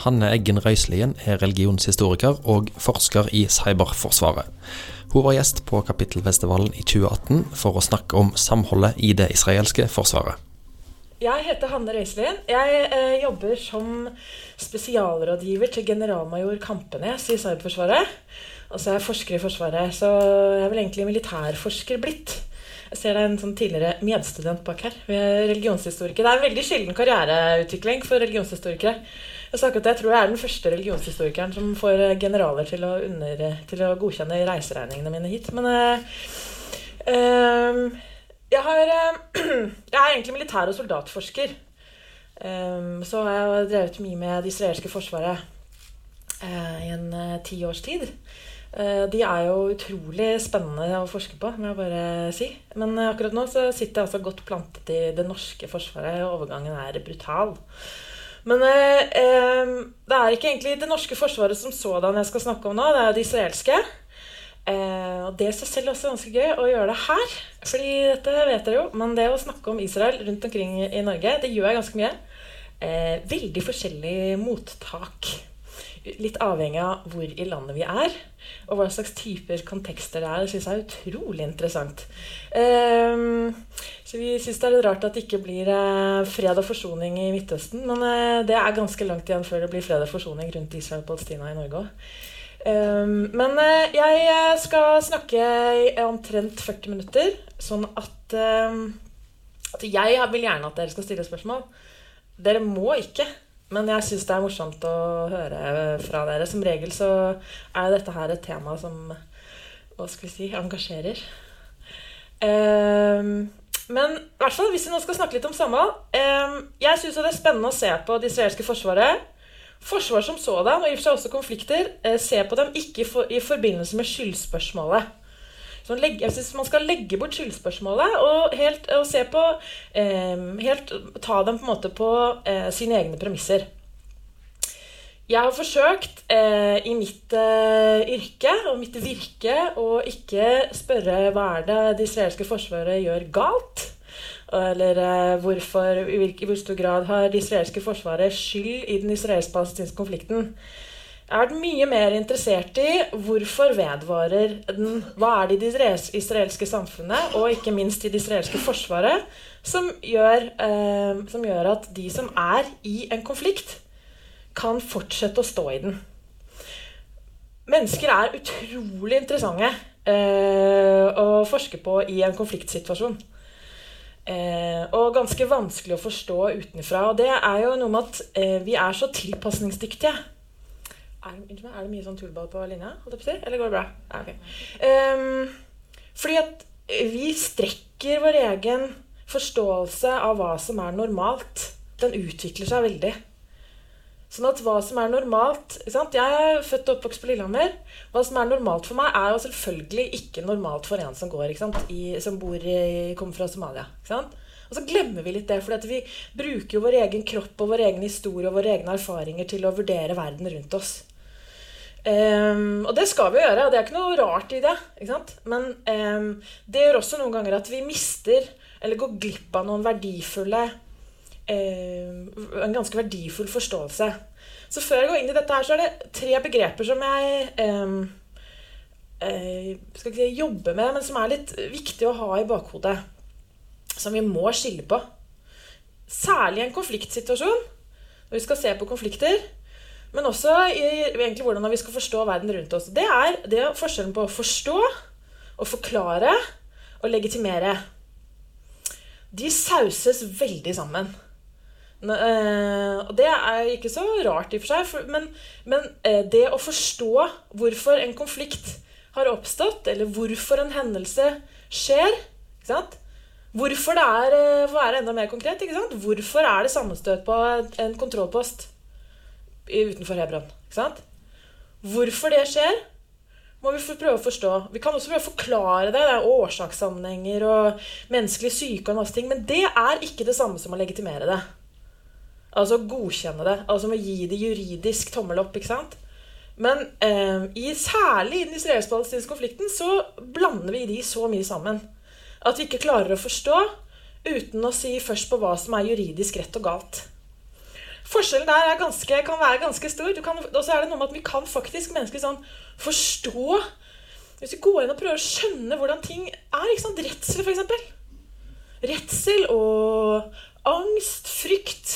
Hanne Eggen Røiselien er religionshistoriker og forsker i cyberforsvaret. Hun var gjest på Kapittelfestivalen i 2018 for å snakke om samholdet i det israelske forsvaret. Jeg heter Hanne Røiselien. Jeg eh, jobber som spesialrådgiver til generalmajor Kampenes i Cyberforsvaret. Og så er jeg forsker i Forsvaret, så jeg er vel egentlig militærforsker blitt. Jeg ser det er en sånn tidligere medstudent bak her. Vi er religionshistorikere. Det er en veldig sjelden karriereutvikling for religionshistorikere. Jeg, at jeg tror jeg er den første religionshistorikeren som får generaler til å, under, til å godkjenne reiseregningene mine hit. Men uh, uh, jeg, har, uh, jeg er egentlig militær- og soldatforsker. Um, så har jeg drevet mye med det israelske forsvaret i en ti års tid. De er jo utrolig spennende å forske på, må jeg bare si. Men akkurat nå så sitter jeg altså godt plantet i det norske forsvaret. og Overgangen er brutal. Men eh, det er ikke egentlig det norske forsvaret som sådan jeg skal snakke om nå. Det er det israelske. Eh, og det er seg selv også ganske gøy å gjøre det her. Fordi dette vet dere jo, men det å snakke om Israel rundt omkring i Norge, det gjør jeg ganske mye. Eh, veldig forskjellig mottak. Litt avhengig av hvor i landet vi er, og hva slags typer kontekster det er. Det syns jeg er utrolig interessant. Um, så vi syns det er litt rart at det ikke blir uh, fred og forsoning i Midtøsten. Men uh, det er ganske langt igjen før det blir fred og forsoning rundt Israel og Palestina i Norge òg. Um, men uh, jeg skal snakke i omtrent 40 minutter, sånn at, at jeg vil gjerne at dere skal stille spørsmål. Dere må ikke. Men jeg syns det er morsomt å høre fra dere. Som regel så er dette her et tema som hva skal vi si, engasjerer. Um, men i hvert fall, hvis vi nå skal snakke litt om samhold um, Jeg syns det er spennende å se på det israelske forsvaret. Forsvar som sådan, og i og for seg også konflikter, uh, se på dem ikke for, i forbindelse med skyldspørsmålet. Så legge, jeg synes man skal legge bort skyldspørsmålet og, helt, og se på eh, helt, Ta dem på en måte på eh, sine egne premisser. Jeg har forsøkt eh, i mitt eh, yrke og mitt virke å ikke spørre hva er det det israelske forsvaret gjør galt. Eller eh, hvorfor, i hvor stor grad har det israelske forsvaret skyld i den israelsk-palestinske konflikten. Jeg har vært mye mer interessert i hvorfor vedvarer den Hva er det i det israelske samfunnet, og ikke minst i det israelske forsvaret, som gjør, eh, som gjør, at de som er i en konflikt, kan fortsette å stå i den. Mennesker er utrolig interessante eh, å forske på i en konfliktsituasjon. Eh, og ganske vanskelig å forstå utenfra. Og det er jo noe med at eh, vi er så tilpasningsdyktige. Er, er, det mye sånn tullball på linja? Eller går det bra? Ja, okay. um, fordi at vi strekker vår egen forståelse av hva som er normalt. Den utvikler seg veldig. Sånn at hva som er normalt Jeg er født og oppvokst på Lillehammer. Hva som er normalt for meg, er jo selvfølgelig ikke normalt for en som går, I, som i, kommer fra Somalia. Og så glemmer vi litt det, for vi bruker jo vår egen kropp og vår egen historie og våre egne erfaringer til å vurdere verden rundt oss. Um, og det skal vi jo gjøre, det er ikke noe rart i det. Men um, det gjør også noen ganger at vi mister eller går glipp av noen verdifulle um, En ganske verdifull forståelse. Så før jeg går inn i dette her, så er det tre begreper som jeg uh, skal ikke si jobber med, men som er litt viktig å ha i bakhodet. Som vi må skille på. Særlig i en konfliktsituasjon, når vi skal se på konflikter men også i egentlig hvordan vi skal forstå verden rundt oss. Det er, det er forskjellen på å forstå, å forklare og legitimere. De sauses veldig sammen. Eh, og det er ikke så rart i og for seg, men, men eh, det å forstå hvorfor en konflikt har oppstått, eller hvorfor en hendelse skjer Hvorfor det er, eh, for å være enda mer konkret, hvorfor er det sammenstøt på en kontrollpost? Utenfor Hebron. Ikke sant? Hvorfor det skjer, må vi prøve å forstå. Vi kan også prøve å forklare det. Det er årsakssammenhenger og menneskelig syke og masse ting. Men det er ikke det samme som å legitimere det. Altså godkjenne det. Altså å gi det juridisk tommel opp. ikke sant? Men eh, i, særlig i den israelsk-palestinske konflikten så blander vi de så mye sammen at vi ikke klarer å forstå uten å si først på hva som er juridisk rett og galt. Forskjellen der ganske, kan være ganske stor. Og så er det noe med at vi kan faktisk mennesker sånn forstå Hvis vi går inn og prøver å skjønne hvordan ting er. ikke sant? Redsel, f.eks. Redsel og angst, frykt.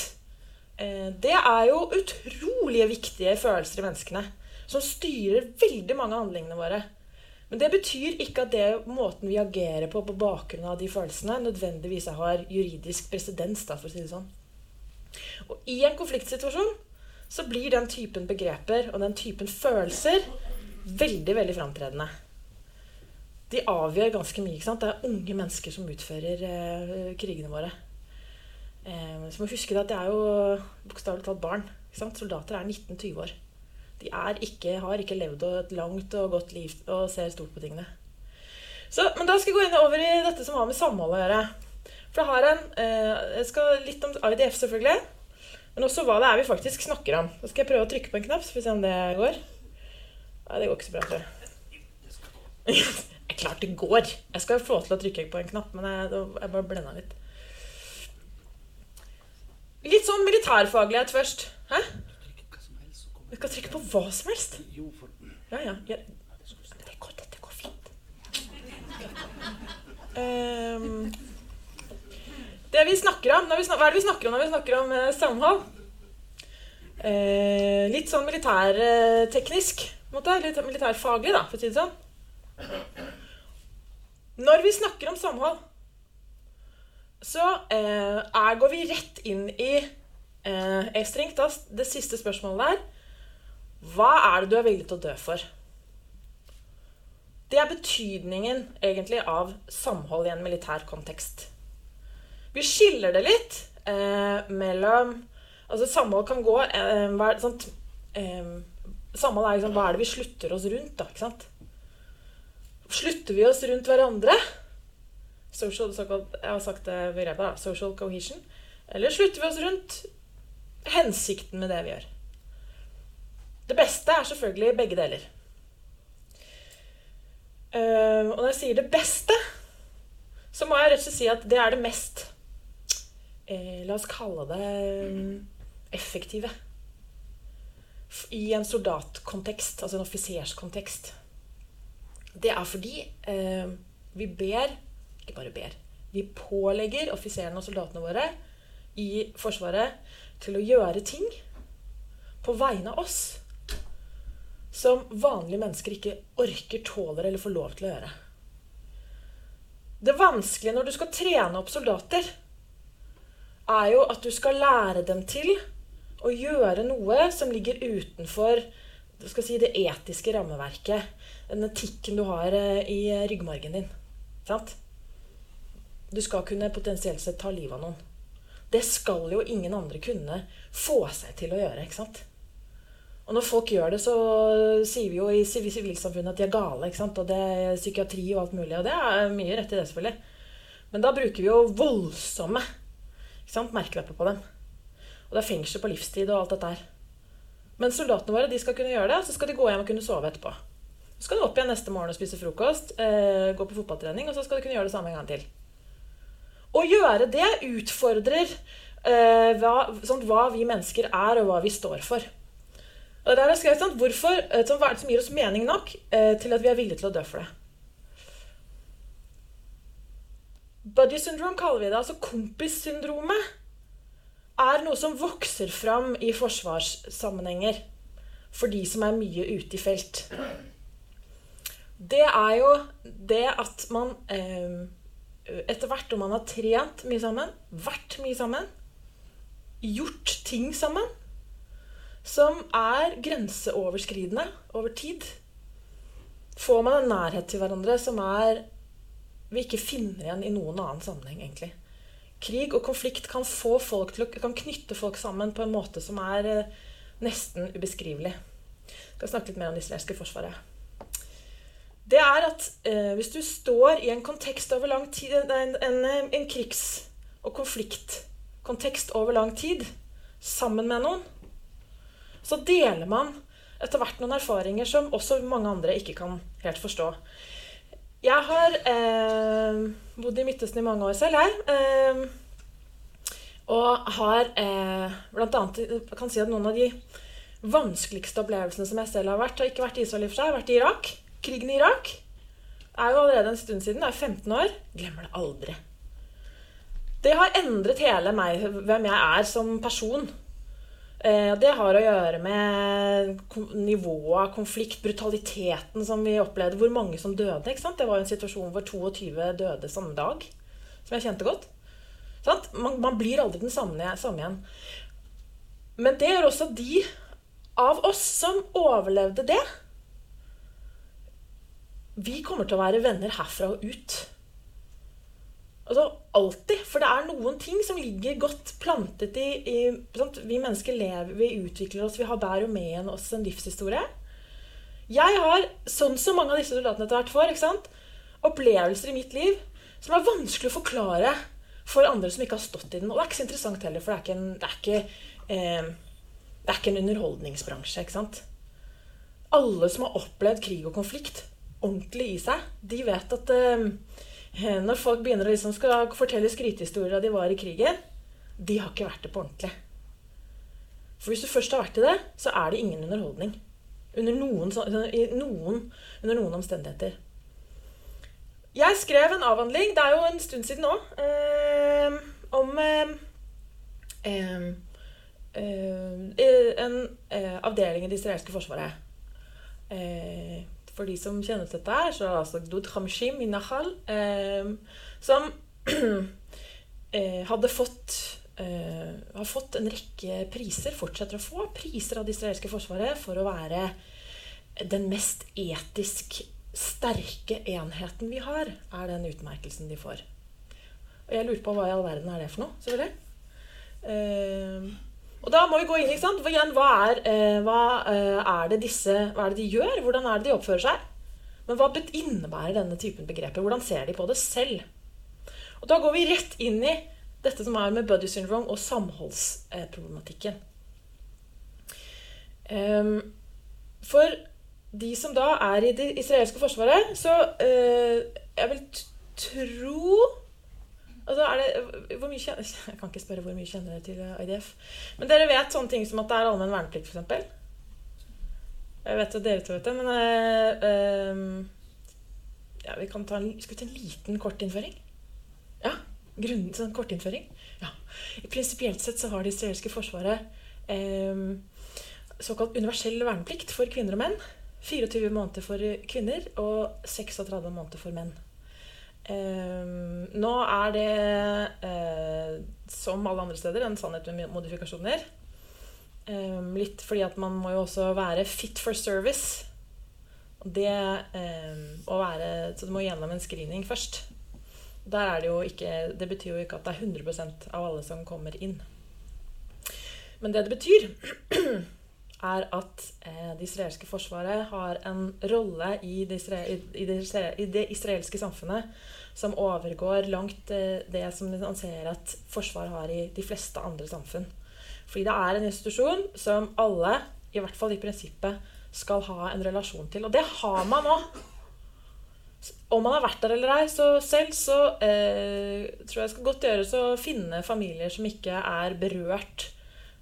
Eh, det er jo utrolig viktige følelser i menneskene. Som styrer veldig mange av handlingene våre. Men det betyr ikke at det måten vi agerer på på bakgrunn av de følelsene, nødvendigvis har juridisk presedens, for å si det sånn. Og i en konfliktsituasjon så blir den typen begreper og den typen følelser veldig, veldig framtredende. De avgjør ganske mye. ikke sant? Det er unge mennesker som utfører eh, krigene våre. Eh, så må huske at det er jo bokstavelig talt barn. ikke sant? Soldater er 19-20 år. De er ikke, har ikke levd et langt og godt liv og ser stort på tingene. Så, men da skal jeg gå inn over i dette som har med samhold å gjøre. For jeg har en eh, Jeg skal litt om IDF, selvfølgelig. Men også hva det er vi faktisk snakker om. Så skal jeg prøve å trykke på en knapp, så får vi se om det går. Nei, det går ikke så bra. Jeg jeg. Klart det går. Jeg skal få til å trykke på en knapp, men jeg, jeg bare blenda litt. Litt sånn militærfaglighet først. Hæ? Du skal trykke på hva som helst? Ja, ja. ja. Det går, dette går fint. Um, det vi snakker om, vi, Hva er det vi snakker om når vi snakker om eh, samhold? Eh, litt sånn militærteknisk. Eh, litt militærfaglig, da, for å si det sånn. Når vi snakker om samhold, så eh, er, går vi rett inn i eh, strengt tatt det siste spørsmålet der. Hva er det du er villig til å dø for? Det er betydningen egentlig av samhold i en militær kontekst. Vi skiller det litt eh, mellom Altså samhold kan gå eh, sånt, eh, Samhold er liksom hva er det vi slutter oss rundt, da. ikke sant? Slutter vi oss rundt hverandre? Social, såkalt, jeg har sagt det begrepet, da. Social cohesion. Eller slutter vi oss rundt hensikten med det vi gjør? Det beste er selvfølgelig begge deler. Uh, og når jeg sier det beste, så må jeg rett og slett si at det er det mest uh, La oss kalle det um, effektive. I en soldatkontekst, altså en offiserskontekst. Det er fordi eh, vi ber Ikke bare ber. Vi pålegger offiserene og soldatene våre i Forsvaret til å gjøre ting på vegne av oss som vanlige mennesker ikke orker, tåler eller får lov til å gjøre. Det vanskelige når du skal trene opp soldater, er jo at du skal lære dem til å gjøre noe som ligger utenfor si, det etiske rammeverket, den etikken du har eh, i ryggmargen din. Sant? Du skal kunne potensielt sett ta livet av noen. Det skal jo ingen andre kunne få seg til å gjøre. ikke sant? Og når folk gjør det, så sier vi jo i sivilsamfunnet at de er gale. ikke sant? Og det er psykiatri og alt mulig. Og det er mye rett i det, selvfølgelig. Men da bruker vi jo voldsomme merkelapper på dem. Og det er fengsel på livstid og alt dette her. Men soldatene våre de skal kunne gjøre det, så skal de gå hjem og kunne sove etterpå. Så skal de opp igjen neste morgen og spise frokost, eh, gå på fotballtrening, og så skal de kunne gjøre det samme en gang til. Å gjøre det utfordrer eh, hva, sånn, hva vi mennesker er, og hva vi står for. Og der er skrevet sånn, Hvorfor, sånn, Hva er det som gir oss mening nok eh, til at vi er villige til å dø for det? Buddy syndrome kaller vi det. Altså kompissyndromet er noe som vokser fram i forsvarssammenhenger for de som er mye ute i felt. Det er jo det at man eh, etter hvert om man har trent mye sammen, vært mye sammen, gjort ting sammen som er grenseoverskridende over tid. Får man en nærhet til hverandre som er vi ikke finner igjen i noen annen sammenheng, egentlig. Krig og konflikt kan, å, kan knytte folk sammen på en måte som er eh, nesten ubeskrivelig. Jeg skal snakke litt mer om det israelske forsvaret. Det er at eh, hvis du står i en kontekst over lang tid, en, en, en krigs- og konfliktkontekst over lang tid sammen med noen, så deler man etter hvert noen erfaringer som også mange andre ikke kan helt forstå. Jeg har eh, bodd i Midtøsten i mange år selv, jeg. Eh, Og har eh, blant annet jeg kan si at noen av de vanskeligste opplevelsene som jeg selv har vært, har ikke vært i Israel i for seg, har vært i Irak. Krigen i Irak er jo allerede en stund siden. Det er 15 år. Glemmer det aldri. Det har endret hele meg, hvem jeg er som person. Eh, Det har å gjøre med nivået av konflikt, brutaliteten som vi opplevde, hvor mange som døde. Det var en situasjon hvor 22 døde samme dag, som jeg kjente godt. Man, man blir aldri den samme, samme igjen. Men det gjør også de av oss som overlevde det. Vi kommer til å være venner herfra og ut. Altså alltid. For det er noen ting som ligger godt plantet i, i? Vi mennesker lever, vi utvikler oss, vi har bærer med oss en livshistorie. Jeg har, sånn som mange av disse soldatene etter hvert får, opplevelser i mitt liv som er vanskelig å forklare for andre som ikke har stått i den. Og det er ikke så interessant heller, for det er ikke en, det er ikke, eh, det er ikke en underholdningsbransje. ikke sant? Alle som har opplevd krig og konflikt ordentlig i seg, de vet at eh, når folk begynner å liksom skal fortelle skrytehistorier de var i krigen, de har ikke vært det på ordentlig. For hvis du først har vært i det, så er det ingen underholdning. Under noen, noen, under noen omstendigheter. Jeg skrev en avhandling, det er jo en stund siden nå, eh, om eh, eh, eh, en eh, avdeling i det israelske forsvaret. Eh, for de som kjenner til dette så er det altså Gdud Hamshim i Nahal, eh, som eh, hadde fått eh, har fått en rekke priser, fortsetter å få priser av det israelske forsvaret for å være den mest etisk sterke enheten vi har, er den utmerkelsen de får. Og jeg lurer på hva i all verden er det for noe, selvfølgelig. Og da må vi gå inn, ikke sant? For igjen, hva er, eh, hva, eh, er det disse, hva er det de gjør? Hvordan er det de oppfører seg? Men hva innebærer denne typen begreper? Hvordan ser de på det selv? Og da går vi rett inn i dette som er med buddy syndrome og samholdsproblematikken. Um, for de som da er i det israelske forsvaret, så uh, Jeg vil tro Altså det, hvor mye Jeg kan ikke spørre hvor mye kjenner dere til eh, IDF. Men dere vet sånne ting som at det er allmenn verneplikt, f.eks.? Jeg vet at dere to vet det, men ehm, ja, vi kan ta en, Skal vi ta en liten kortinnføring? Ja, grunnen til en kortinnføring. Ja. Prinsipielt sett så har det israelske forsvaret øh, såkalt universell verneplikt for kvinner og menn. 24 måneder for kvinner og 36 måneder for menn. Eh, nå er det, uh, som alle andre steder, en sannhet med modifikasjoner. Um, litt fordi at man må jo også være fit for service. Det, um, å være, så du må gjennom en screening først. Der er det jo ikke Det betyr jo ikke at det er 100% av alle som kommer inn. Men det det betyr, er at eh, det israelske forsvaret har en rolle i det, israelske samfunnet som overgår langt eh, det som man ser at forsvar har i de fleste andre samfunn. Fordi det er en institusjon som alle, i hvert fall i prinsippet, skal ha en relasjon til. Og det har man nå. Om man har vært der eller ei, så selv så eh, tror jeg skal godt gjøres å finne familier som ikke er berørt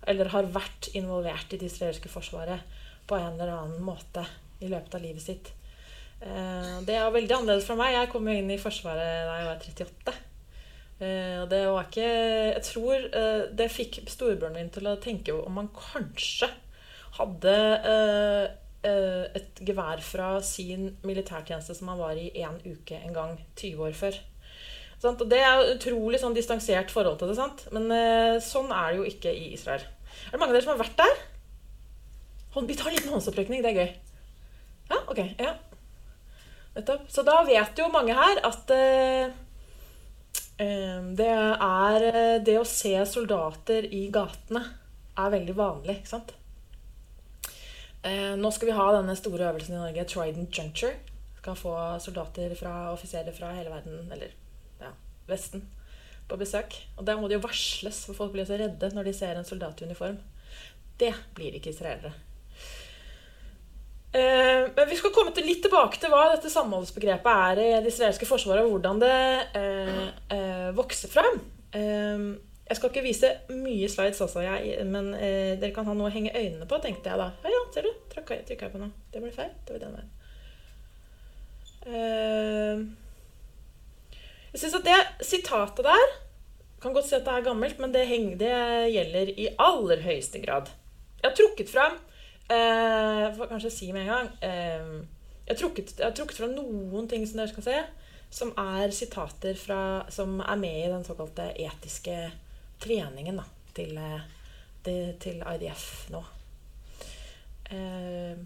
eller har vært involvert i det israelske forsvaret på en eller annen måte i løpet av livet sitt. Eh, det er veldig annerledes fra meg. Jeg kom jo inn i Forsvaret da jeg var 38. Eh, og det var ikke Jeg tror eh, det fikk storebroren min til å tenke om han kanskje hadde et gevær fra sin militærtjeneste som han var i én uke en gang 20 år før. Og det er jo utrolig sånn distansert forhold til det. sant? Men eh, sånn er det jo ikke i Israel. Er det mange av dere som har vært der? Vi tar en liten håndsopprekning. Det er gøy. Ja, ok. ja. Nettopp. Så da vet jo mange her at eh, eh, det er eh, Det å se soldater i gatene er veldig vanlig, ikke sant? Eh, nå skal vi ha denne store øvelsen i Norge, Trident Juncture. Skal få soldater fra offiserer fra hele verden, eller Vesten, på besøk. Og da må det jo varsles, for folk blir så redde når de ser en soldat i uniform. Det blir ikke israelere. Eh, men vi skal komme til litt tilbake til hva dette samholdsbegrepet er i det israelske forsvaret, og hvordan det eh, eh, vokser frem. Eh, Jeg skal ikke vise mye slides også, jeg, men eh, dere kan ha noe å henge øynene på, tenkte jeg da. Ja, ja, ser du. Trykka jeg, på noe. Det ble feil. Det var den veien. Jeg syns at det sitatet der Kan godt si at det er gammelt, men det, henger, det gjelder i aller høyeste grad. Jeg har trukket fram eh, Får kanskje si med en gang eh, jeg, har trukket, jeg har trukket fram noen ting som dere skal se, som er sitater fra, som er med i den såkalte etiske treningen da, til, eh, til IDF nå. Eh,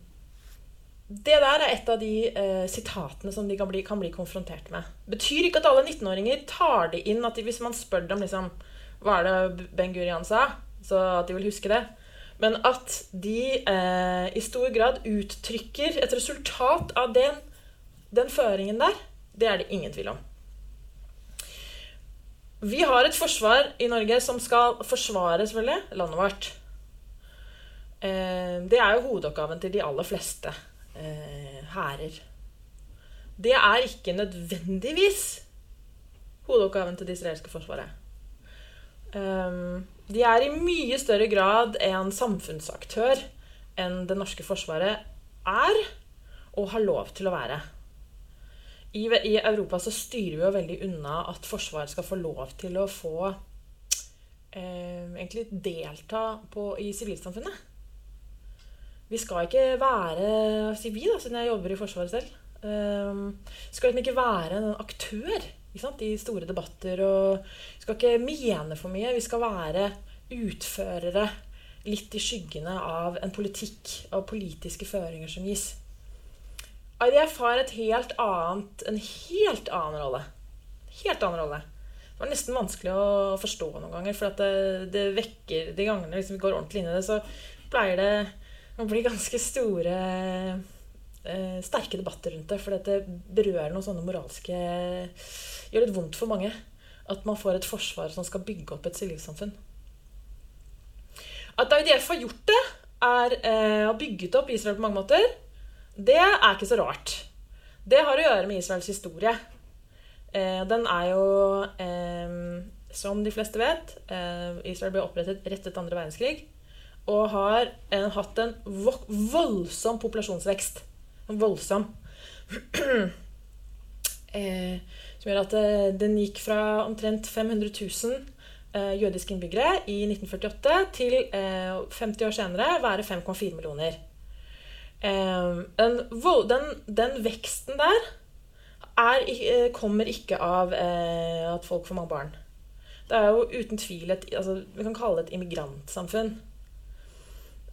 det der er et av de eh, sitatene som de kan bli, kan bli konfrontert med. Betyr ikke at alle 19-åringer tar det inn at de, hvis man spør dem liksom, hva er det Ben Gurian sa, så at de vil huske det. Men at de eh, i stor grad uttrykker et resultat av den, den føringen der, det er det ingen tvil om. Vi har et forsvar i Norge som skal forsvare selvfølgelig landet vårt. Eh, det er jo hovedoppgaven til de aller fleste hærer. Det er ikke nødvendigvis hovedoppgaven til det israelske forsvaret. Um, de er i mye større grad en samfunnsaktør enn det norske forsvaret er og har lov til å være. I Europa så styrer vi jo veldig unna at Forsvaret skal få lov til å få eh, egentlig delta på, i sivilsamfunnet. Vi skal ikke være si vi da, siden jeg jobber i Forsvaret selv. Um, skal liksom ikke være en aktør i store debatter. Og vi skal ikke mene for mye. Vi skal være utførere litt i skyggene av en politikk, av politiske føringer som gis. IDF har et helt annet, en helt annen rolle. Helt annen rolle. Det var nesten vanskelig å forstå noen ganger, for det, det, vekker De gangene liksom vi går ordentlig inn i det, så pleier det å blir ganske store eh, sterke debatter rundt det. For det berører noen sånne moralske Gjør litt vondt for mange. At man får et forsvar som skal bygge opp et sivilsamfunn. At IDF har gjort det, er eh, har bygget opp Israel på mange måter, det er ikke så rart. Det har å gjøre med Israels historie. Eh, den er jo, eh, som de fleste vet eh, Israel ble opprettet rett etter andre verdenskrig. Og har en, hatt en vo voldsom populasjonsvekst. En voldsom. Eh, som gjør at eh, den gikk fra omtrent 500 000 eh, jødiske innbyggere i 1948 til 50 år senere være 5,4 millioner. Den, den, den, veksten der er, kommer ikke av at folk får mange barn. Det er jo uten tvil et altså, Vi kan kalle det et immigrantsamfunn.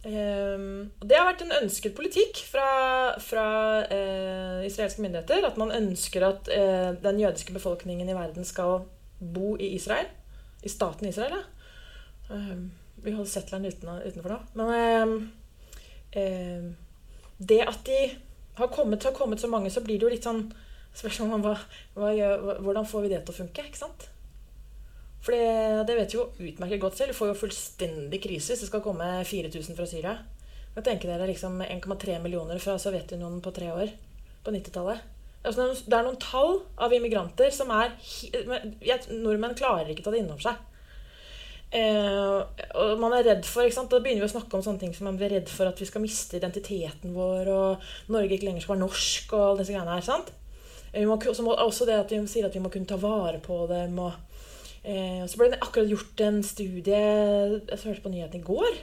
Um, det har vært en ønsket politikk fra, fra uh, israelske myndigheter. At man ønsker at uh, den jødiske befolkningen i verden skal bo i Israel. I staten Israel, ja. Um, vi holder settleren uten, utenfor nå. Men um, det at de har kommet, har kommet, så mange, så blir det jo litt sånn spørsmål om hva, hva, hvordan får vi det til å funke. ikke sant? For det, vet vi jo utmerket godt selv. Vi får jo fullstendig krise hvis det skal komme 4000 fra Syria. Hva tenker dere liksom 1,3 millioner fra Sovjetunionen på tre år på 90-tallet? Altså, det er noen tall av immigranter som er Nordmenn klarer ikke å ta det innover seg. Eh, og man er redd for, ikke sant? Da begynner vi å snakke om sånne ting som man blir redd for at vi skal miste identiteten vår, og Norge ikke lenger skal være norsk, og alle disse greiene her. sant? Vi må, også det at vi sier at vi må kunne ta vare på dem. og Eh, så ble det akkurat gjort en studie Jeg hørte på nyheten i går.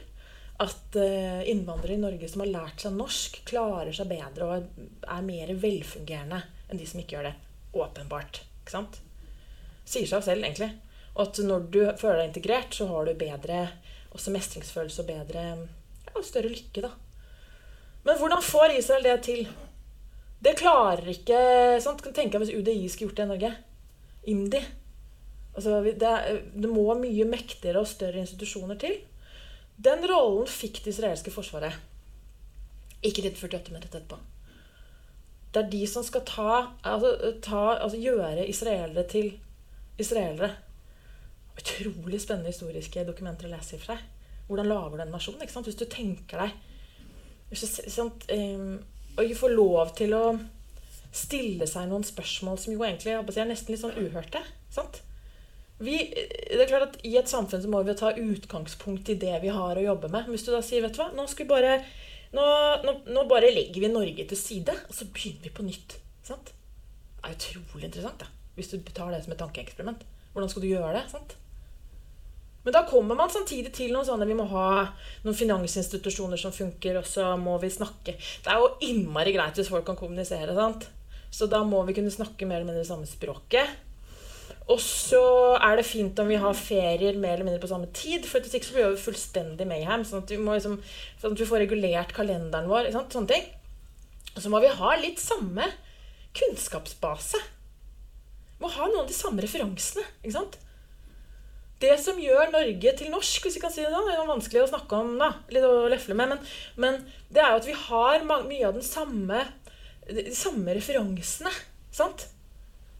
At eh, innvandrere i Norge som har lært seg norsk, klarer seg bedre og er mer velfungerende enn de som ikke gjør det. Åpenbart. Ikke sant? Sier seg selv, egentlig. Og at når du føler deg integrert, så har du bedre også mestringsfølelse og bedre ja, større lykke, da. Men hvordan får Israel det til? Det klarer ikke sant? Kan tenke hvis UDI skulle gjort det i Norge. IMDi. Altså, det, det, må mye mektigere og større institusjoner til. Den rollen fikk det israelske forsvaret. Ikke 1948, men rett etterpå. Det er de som skal ta, altså, ta, altså gjøre israelere til israelere. Utrolig spennende historiske dokumenter å lese ifra. Hvordan lager du en nasjon? Ikke sant? Hvis du tenker deg hvis du, sant, um, Og får lov til å stille seg noen spørsmål som jo egentlig er nesten litt sånn uhørte. sant? Vi, det er klart at I et samfunn så må vi ta utgangspunkt i det vi har å jobbe med. Hvis du da sier vet du hva, nå, bare, nå, nå, nå bare legger vi Norge til side, og så begynner vi på nytt. Sant? Det er utrolig interessant da, hvis du tar det som et tankeeksperiment. Hvordan skal du gjøre det? sant? Men da kommer man samtidig til noen sånne Vi må ha noen finansinstitusjoner som funker, og så må vi snakke Det er jo innmari greit hvis folk kan kommunisere, sant? Så da må vi kunne snakke mer eller mindre det samme språket. Og så er det fint om vi har ferier mer eller mindre på samme tid. For hvis ikke så blir det fullstendig mayhem. Sånn at vi, må liksom, sånn at vi får regulert kalenderen vår. Sånne ting. Og så må vi ha litt samme kunnskapsbase. Vi må ha noen av de samme referansene. ikke sant? Det som gjør Norge til norsk, hvis vi kan si det sånn, det er vanskelig å snakke om, da, litt å lefle med, men, men det er jo at vi har mye av den samme, de samme referansene. sant?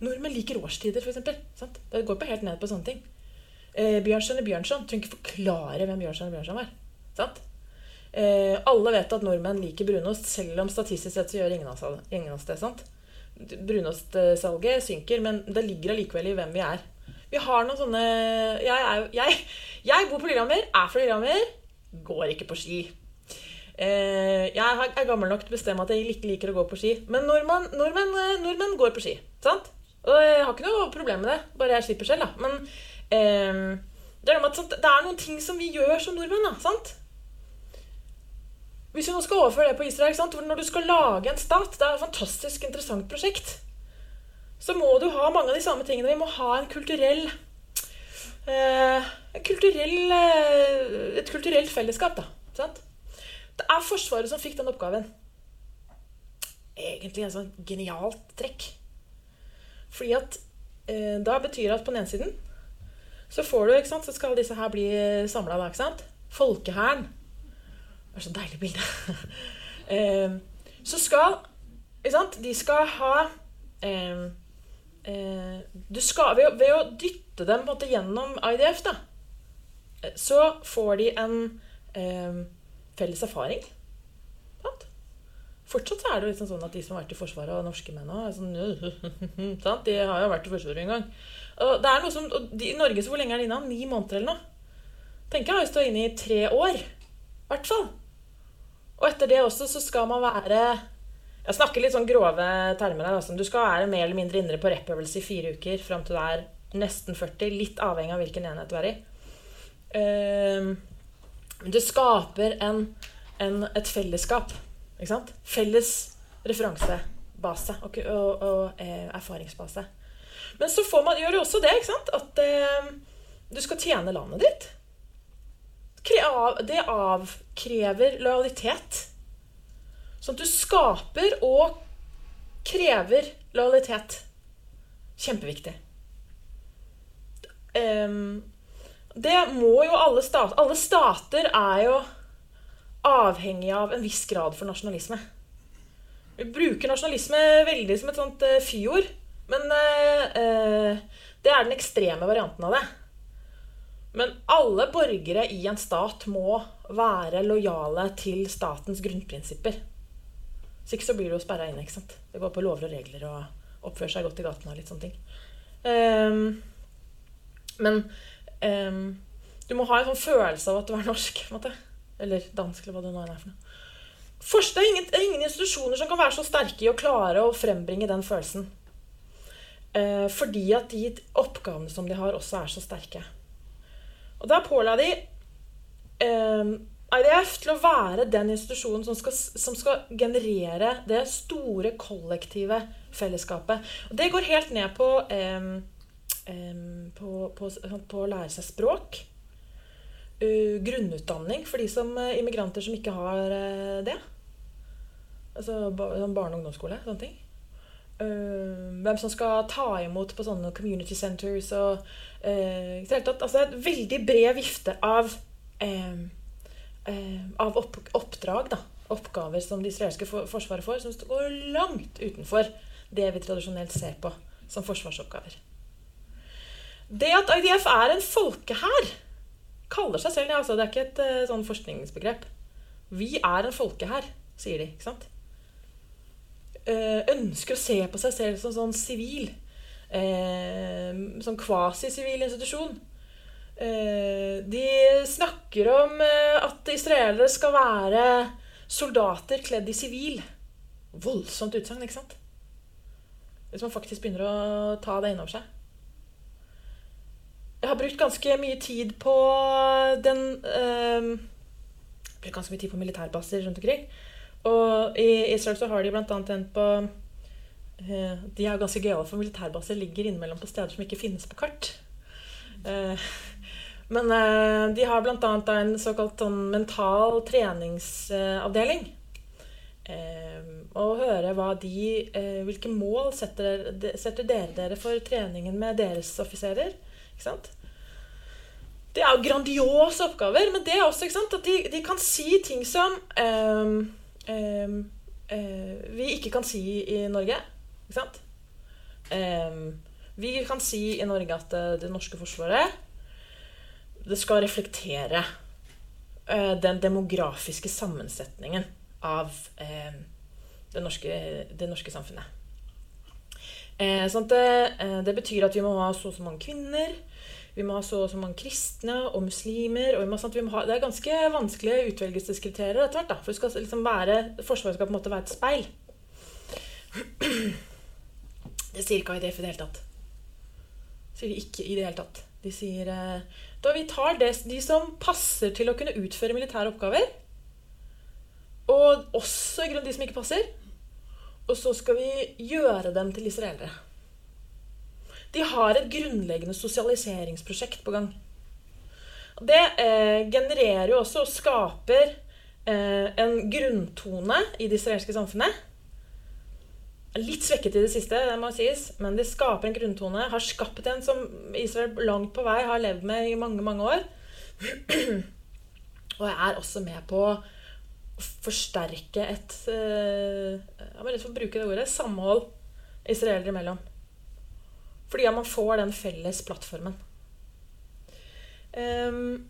Nordmenn liker årstider, f.eks. Det går på helt ned på sånne ting. Eh, Bjørnson er Bjørnson. Trenger ikke forklare hvem Bjørnson og Bjørnson var. Sant? Eh, alle vet at nordmenn liker brunost, selv om statistisk sett så gjør ingen av, oss det. sant? Brunostsalget synker, men det ligger allikevel i hvem vi er. Vi har noen sånne Jeg, er, jeg, jeg bor på Lillehammer, er fra Lillehammer, går ikke på ski. Eh, jeg er gammel nok til å bestemme at jeg ikke liker å gå på ski. Men nordmenn, nordmenn, eh, nordmenn går på ski. sant? Og jeg har ikke noe problem med det, bare jeg slipper selv. da. Men eh, det, er at, det, er noen ting som vi gjør som nordmenn. da, sant? Hvis vi nå skal overføre det på Israel sant? Når du skal lage en stat Det er et fantastisk interessant prosjekt. Så må du ha mange av de samme tingene. Vi må ha en kulturell, eh, en kulturell eh, Et kulturelt fellesskap, da. Sant? Det er Forsvaret som fikk den oppgaven. Egentlig et sånn genialt trekk. Fordi at eh, da betyr det at på den ene siden så får du, ikke sant, så skal disse her bli samla da, ikke sant? Folkehæren. Det er så deilig bilde. eh, så skal ikke sant, De skal ha eh, eh skal, ved, ved, å dytte dem på en måte gjennom IDF, da, så får de en eh, felles erfaring. Fortsatt er det liksom sånn at de som har vært i Forsvaret, og norske menn òg, sånn, de har jo vært i Forsvaret en gang. Og det er noe som, I Norge så hvor lenge er de inne? Ni måneder eller noe? Tenker jeg har stått inne i tre år. I hvert fall. Og etter det også så skal man være Jeg snakker litt sånn grove termer her. Altså. Du skal være mer eller mindre indre på rep-øvelse i fire uker fram til du er nesten 40. Litt avhengig av hvilken enhet du er i. Uh, det skaper en, en, et fellesskap Felles referansebase og, og, og eh, erfaringsbase. Men så man, gjør det også det at eh, du skal tjene landet ditt. Det avkrever lojalitet. Sånn at du skaper og krever lojalitet. Kjempeviktig. Um, det må jo alle stater Alle stater er jo avhengig av en viss grad for nasjonalisme. Vi bruker nasjonalisme veldig som et sånt uh, fyord. Men uh, det er den ekstreme varianten av det. Men alle borgere i en stat må være lojale til statens grunnprinsipper. Så ikke så blir du jo sperra inne. ikke sant? Det går på lover og regler og oppføre seg godt i gaten og litt sånne ting. Um, men um, du må ha en sånn følelse av at du er norsk. på en måte. Eller dansk, eller hva det nå er for noe. Først, det, er ingen, det er ingen institusjoner som kan være så sterke i å klare å frembringe den følelsen. Eh, fordi at de oppgavene som de har, også er så sterke. Og da påla de eh, IDF til å være den institusjonen som skal, som skal, generere det store, kollektive fellesskapet. Og det går helt ned på, eh, på, på, på å lære seg språk uh, grunnutdanning for de som uh, immigranter som ikke har uh, det. Altså ba sånn barne- og ungdomsskole. Sånne ting. hvem som skal ta imot på sånne community centers og uh, tatt, altså Et veldig bred vifte av, av opp oppdrag. da Oppgaver som det israelske for forsvaret får, som går langt utenfor det vi tradisjonelt ser på som forsvarsoppgaver. Det at IDF er en folkehær kaller seg selv det. Altså. Det er ikke et uh, sånn forskningsbegrep. Vi er en folkehær, sier de. ikke sant? Uh, ønsker å se på seg selv som sånn sivil. Uh, sånn kvasisivil institusjon. De snakker om at israelere skal være soldater kledd i sivil. Voldsomt utsagn, ikke sant? Hvis man faktisk begynner å ta det innover seg. Jeg har brukt ganske mye tid på den øh, Brukt ganske mye tid på militærbaser rundt omkring. Og i Israel så har de annet en på øh, De er ganske gøyale, for militærbaser ligger innimellom på steder som ikke finnes på kart. Uh, men eh, de har annet en såkalt sånn mental treningsavdeling. Uh, og høre hva de Hvilke mål setter, setter dere dere for treningen med deres offiserer? Ikke sant? Det er jo grandiose oppgaver, men det er også ikke sant, at de, de kan si ting som um, um, uh, vi ikke kan si i Norge. Ikke sant? Um, vi kan si i Norge at det, det norske forsvaret det skal reflektere uh, den demografiske sammensetningen av uh, det, norske, det norske samfunnet. Eh, sånn at det, eh, det betyr at vi må ha så og så mange kvinner. Vi må ha så og så mange kristne og muslimer. Og vi må, sant, vi må ha, det er ganske vanskelige utvelgelseskriterier etter hvert. For liksom Forsvaret skal på en måte være et speil. Det sier ikke AIDF i det hele tatt. Det sier de ikke i det hele tatt. De sier eh, da vi tar det, de som passer til å kunne utføre militære oppgaver, og også i grunnen de som ikke passer, og så skal vi gjøre dem til israelere. De har et grunnleggende sosialiseringsprosjekt på gang. Det eh, genererer jo også og skaper eh, en grunntone i det israelske samfunnet. Litt svekket i det siste, det må sies, men de skaper en grunntone. Har skapt en som Israel langt på vei har levd med i mange, mange år. Og jeg er også med på å forsterke et Jeg må rett slett bruke det ordet samhold israelere imellom. Fordi man får den felles plattformen. Um,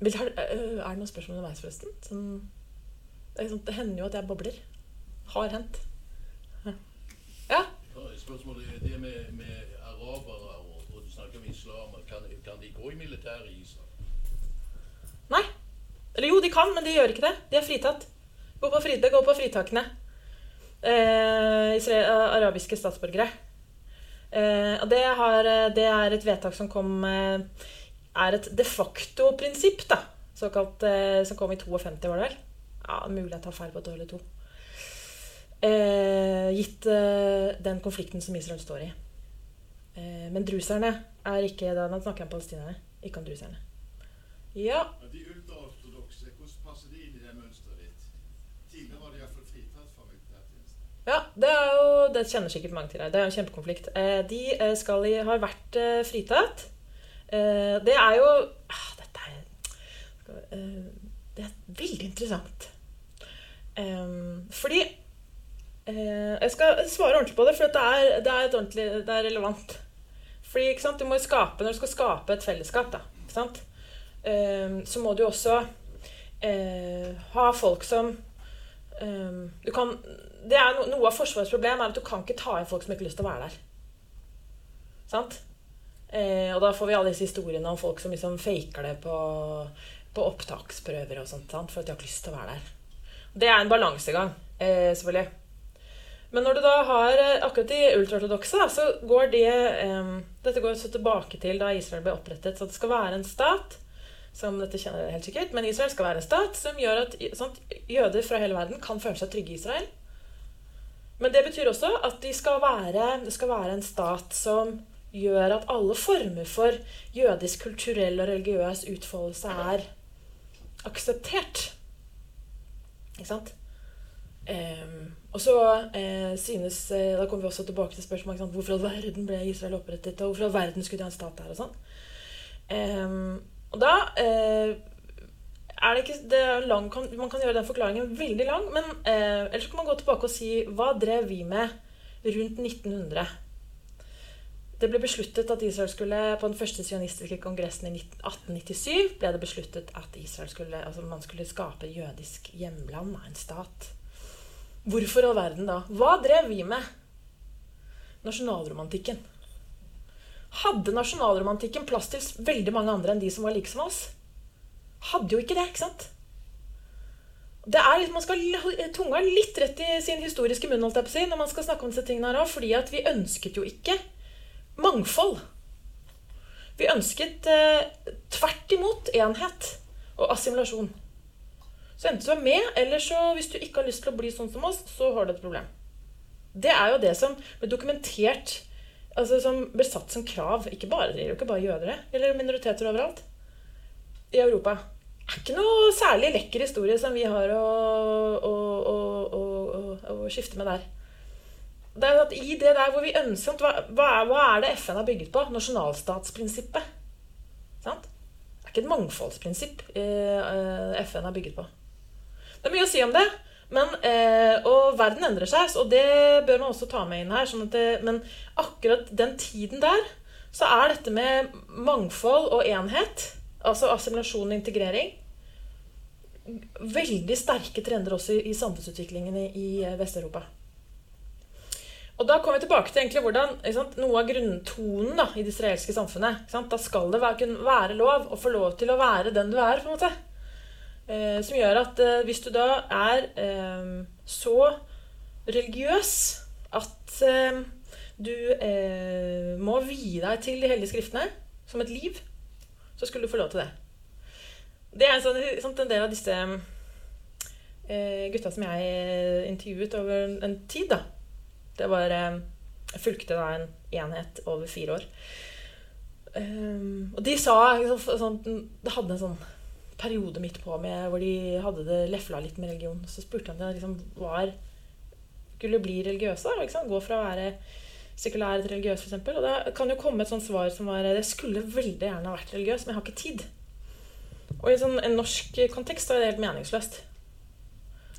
er det noen spørsmål underveis, forresten? Sånn, det, sånn, det, hender jo at jeg bobler. Har hendt. Ja? Spørsmålet det med, med arabere og, og, du snakker om islam. Kan, kan de gå i militæret i Israel? Nei. Eller jo, de kan, men de gjør ikke det. De er fritatt. Gå på, fri, det går på fritakene arabiske statsborgere. Eh, og det, har, det, er et vedtak som kom eh, Er et de facto-prinsipp, da. Såkalt, eh, som kom i 52, var det vel? Ja, Mulig jeg tar feil på et år eller to. Eh, gitt eh, den konflikten som Israel står i. men druserne er ikke Da snakker jeg om palestinerne, ikke om druserne. Ja. De ultraortodokse, hvordan passer de inn i det mønsteret ditt? Tidligere var de iallfall fritatt fra militærtjeneste. Ja, det jo, det kjenner sikkert mange til her. Det er jo en kjempekonflikt. De skal, har vært fritatt. Det er jo ah, Dette er, det er veldig interessant. Fordi Jeg skal svare ordentlig på det, for det er, det er, det er relevant. Fordi du må skape, Når du skal skape et fellesskap, da, så må du også ha folk som du kan, det er no, Noe av Forsvarets problem er at du kan ikke ta inn folk som ikke har lyst til å være der. Sant? Eh, og da får vi alle disse historiene om folk som liksom faker det på, på opptaksprøver og sånt, sant? for at de har ikke lyst til å være der. Det er en balansegang, eh, selvfølgelig. Men når du da har akkurat de ultraortodokse, så går det eh, Dette går så tilbake til da Israel ble opprettet. Så det skal være en stat som dette kjenner helt sikkert, men Israel skal være en stat som gjør at sant, jøder fra hele verden kan føle seg trygge i Israel. Men det betyr også at de skal være, det skal være en stat som gjør at alle former for jødisk kulturell og religiøs utfoldelse er akseptert. Ikke sant? Um, og så eh, synes Da kommer vi også tilbake til spørsmålet hvorfor all verden ble Israel opprettet, og hvorfor all verden skulle de ha en stat der og sånn. Um, og da eh, er det ikke det er lang, Man kan gjøre den forklaringen veldig lang, men eh, ellers kan man gå tilbake og si hva drev vi med rundt 1900? Det ble besluttet at Israel skulle På den første sionistiske kongressen i 1897 ble det besluttet at Israel skulle, altså man skulle skape jødisk hjemland, en stat. Hvorfor all verden da? Hva drev vi med? nasjonalromantikken. Hadde nasjonalromantikken plass til veldig mange andre enn de som var like som oss? Hadde jo ikke det, ikke sant? Det er litt, Man skal ha tunga litt rett i sin historiske munn holdt jeg på si, når man skal snakke om disse tingene her fordi vi ønsket jo ikke mangfold. Vi ønsket eh, tvert imot enhet og assimilasjon. Så enten du er med, eller så hvis du ikke har lyst til å bli sånn som oss, så har du et problem. Det er jo det som ble dokumentert, altså som ble satt som krav. Ikke bare, det gjelder jo ikke bare jødere eller minoriteter overalt i Europa. Det er ikke noe særlig lekker historie som vi har å, å, å, å skifte med der. Det er at I det der hvor vi ønsker hva, hva, er, det FN har bygget på? Nasjonalstatsprinsippet. Sant? Det er ikke et mangfoldsprinsipp eh, FN har bygget på. Det er mye å si om det. Men, eh, og verden endrer seg, og det bør man også ta med inn her. Sånn det, men akkurat den tiden der så er dette med mangfold og enhet, altså assimilasjon og integrering, veldig sterke trender også i, samfunnsutviklingen i, i Vest-Europa. Og da kommer vi tilbake til egentlig hvordan sant, noe av grunntonen da, i det israelske samfunnet. Da skal det være, kunne være lov å få lov til å være den du er. på en måte. Eh, som gjør at eh, hvis du da er eh, så religiøs at eh, du eh, må vie deg til de hellige skriftene som et liv, så skulle du få lov til det. Det er sånn, en del av disse eh, gutta som jeg intervjuet over en, tid. da. Det var Jeg fulgte da en enhet over fire år. Og de sa sånn, Det hadde en sånn periode midt på med, hvor de hadde det lefla litt med religion. Så spurte han om de liksom var skulle bli religiøse. Liksom. Gå fra å være sekulær til religiøs, f.eks. Og da kan jo komme et sånt svar som var Jeg skulle veldig gjerne vært religiøs, men jeg har ikke tid. Og i sånn, en norsk kontekst er det helt meningsløst.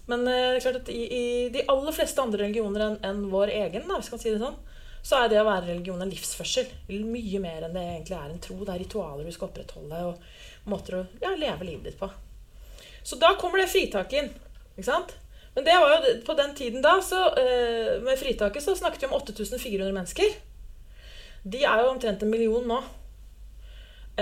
Men eh, det er klart at i, i de aller fleste andre religioner enn en vår egen, da, hvis man kan si det sånn, så er det å være religion en livsførsel. Mye mer enn det egentlig er en tro. Det er ritualer du skal opprettholde. og måter å ja, leve livet ditt på. Så da kommer det fritaket inn. Ikke sant? Men det var jo, på den tiden da, så, eh, med fritaket så snakket vi om 8400 mennesker. De er jo omtrent en million nå.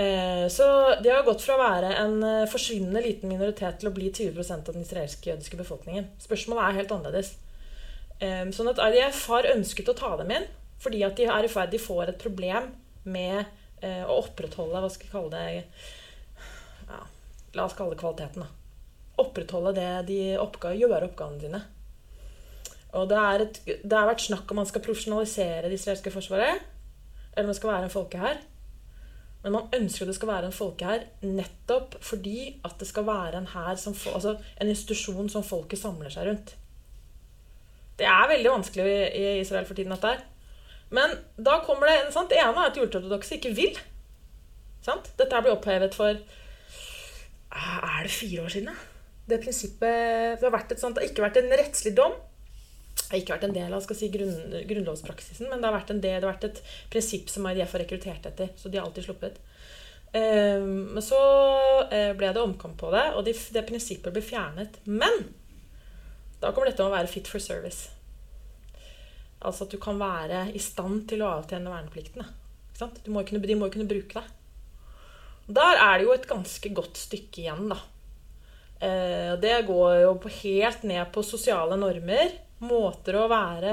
Eh, så de har gått fra å være en eh, forsvinnende liten minoritet til å bli 20% av den israelske jødiske befolkningen. Spørsmålet er helt annerledes. Sånn at IDF har ønsket å ta dem inn fordi at de er i ferd de får et problem med å opprettholde hva skal vi kalle det, La oss kalle det kvaliteten. da. Opprettholde det de oppga, gjøre oppgavene sine. Og det, et, det, har vært snakk om man skal profesjonalisere det israelske forsvaret. Eller det skal være en folkehær. Men man ønsker det skal være en folkehær nettopp fordi at det skal være en hær altså en institusjon som folket samler seg rundt. Det er veldig vanskelig i Israel for tiden, dette her. Men da kommer det sant? Det ene er at de ikke vil. Sant? Dette blir opphevet for er det fire år siden, da? Det prinsippet Det har, et sånt, det har ikke vært en rettslig dom. Det har ikke vært en del av si, grunn, grunnlovspraksisen, men det har, vært en del, det har vært et prinsipp som IDF har rekruttert etter. Så de har alltid sluppet. Um, men så uh, ble det omkamp på det, og de, det prinsippet ble fjernet. Men da kommer dette å være fit for service. Altså at du kan være i stand til å avtjene verneplikten. Må kunne, de må jo kunne bruke deg. Der er det jo et ganske godt stykke igjen, da. Eh, det går jo helt ned på sosiale normer. Måter å være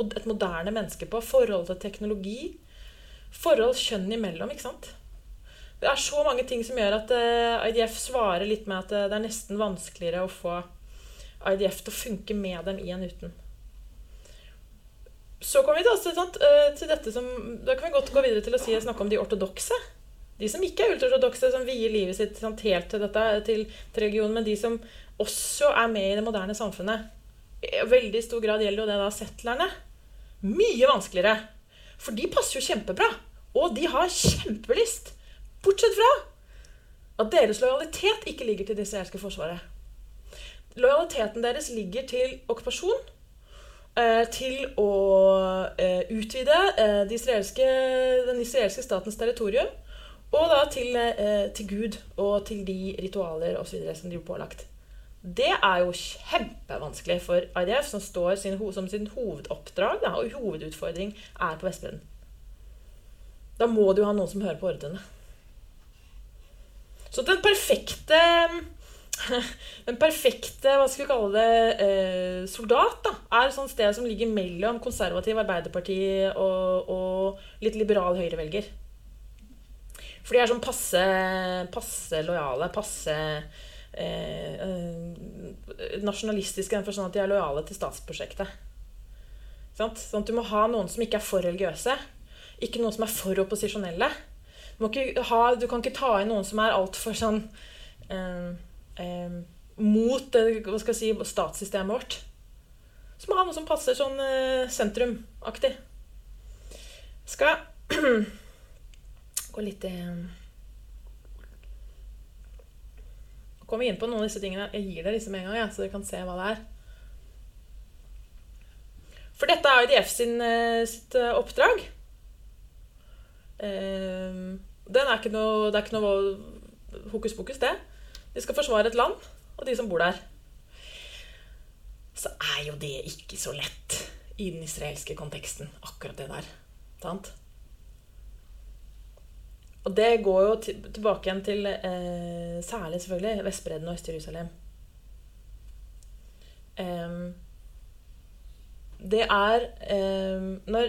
et moderne menneske på. Forhold til teknologi. Forhold kjønn imellom, ikke sant. Det er så mange ting som gjør at eh, IDF svarer litt med at det er nesten vanskeligere å få IDF til å funke med dem i enn uten. Så kommer vi eh, til dette som Da kan vi godt gå videre til å si, snakke om de ortodokse de som ikke er ultraortodokse, som vier livet sitt sant, helt til dette, til, til religionen, men de som også er med i det moderne samfunnet. I veldig stor grad gjelder jo det da settlerne. Mye vanskeligere. For de passer jo kjempebra. Og de har kjempelyst. Bortsett fra at deres lojalitet ikke ligger til det israelske forsvaret. Lojaliteten deres ligger til okkupasjon. Eh, til å eh, utvide eh, de israelske, den israelske statens territorium og da til, eh, til Gud og til de ritualer videre som de blir pålagt. Det er jo kjempevanskelig for IDF, som står sin, som sin hovedoppdrag da, og hovedutfordring er på Vestbredden. Da må du jo ha noen som hører på ordrene. Så den perfekte Den perfekte hva skal vi kalle det, eh, soldat da, er et sånt sted som ligger mellom konservativ Arbeiderparti og, og litt liberal høyrevelger. For de er sånn passe, passe lojale, passe eh, eh, nasjonalistiske den forstand at de er lojale til statsprosjektet. Sånn at du må ha noen som ikke er for religiøse. Ikke noen som er for opposisjonelle. Du, ha, du kan ikke ta inn noen som er altfor sånn eh, eh, mot det, si, statssystemet vårt. Så må ha noe som passer sånn eh, sentrumaktig. Skal gå litt i Kommer vi inn på noen av disse tingene. Jeg gir dere disse med en gang, ja, så dere kan se hva det er. For dette er IDF sin, eh, sitt eh, oppdrag. Eh, Den er ikke noe, det er ikke noe hokus pokus, det. De skal forsvare et land og de som bor der. Så er jo det ikke så lett i den israelske konteksten, akkurat det der. Sant? Og det går jo tilbake igjen til eh, særlig selvfølgelig Vestbredden og Øst-Jerusalem. Um, det er um, når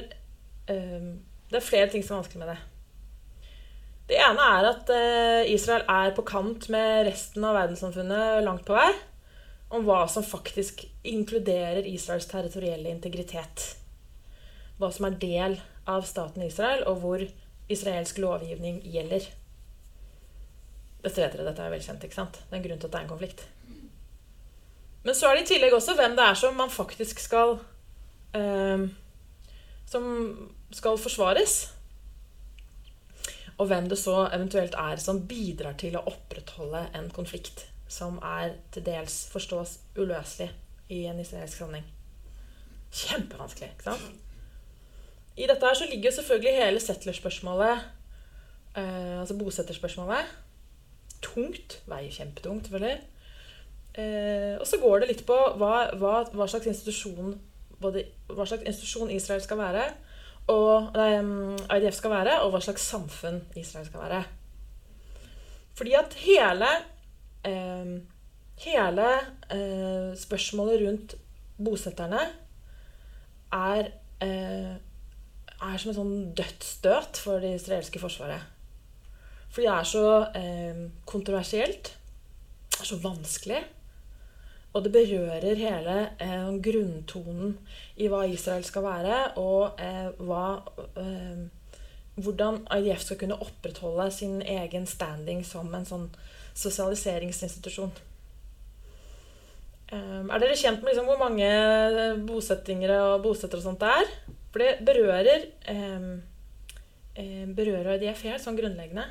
um, Det er flere ting som er vanskelig med det. Det ene er at uh, Israel er på kant med resten av verdenssamfunnet langt på vei om hva som faktisk inkluderer Israels territorielle integritet. Hva som er del av staten Israel, og hvor israelsk lovgivning gjelder. Vet dere, dette er velkjent, ikke sant? Det er en grunn til at det er en konflikt. Men så er det i tillegg også hvem det er som man faktisk skal eh, Som skal forsvares. Og hvem det så eventuelt er som bidrar til å opprettholde en konflikt som er til dels forstås uløselig i en israelsk sammenheng. Kjempevanskelig, ikke sant? I dette her så ligger jo selvfølgelig hele settlerspørsmålet, eh, altså bosetterspørsmålet, tungt. Veier kjempetungt, selvfølgelig. Eh, og så går det litt på hva, hva, hva, slags institusjon, både, hva slags institusjon Israel skal være, og nei, IDF skal være, og hva slags samfunn Israel skal være. Fordi at hele eh, Hele eh, spørsmålet rundt bosetterne er eh, er som et sånn dødsstøt for det israelske forsvaret. Fordi det er så eh, kontroversielt, det er så vanskelig, og det berører hele eh, grunntonen i hva Israel skal være, og eh, hva, eh, hvordan IDF skal kunne opprettholde sin egen standing som en sånn sosialiseringsinstitusjon. Eh, er dere kjent med liksom, hvor mange bosettingere og bosettere og sånt det er? For det berører eh, berører IDF helt sånn grunnleggende.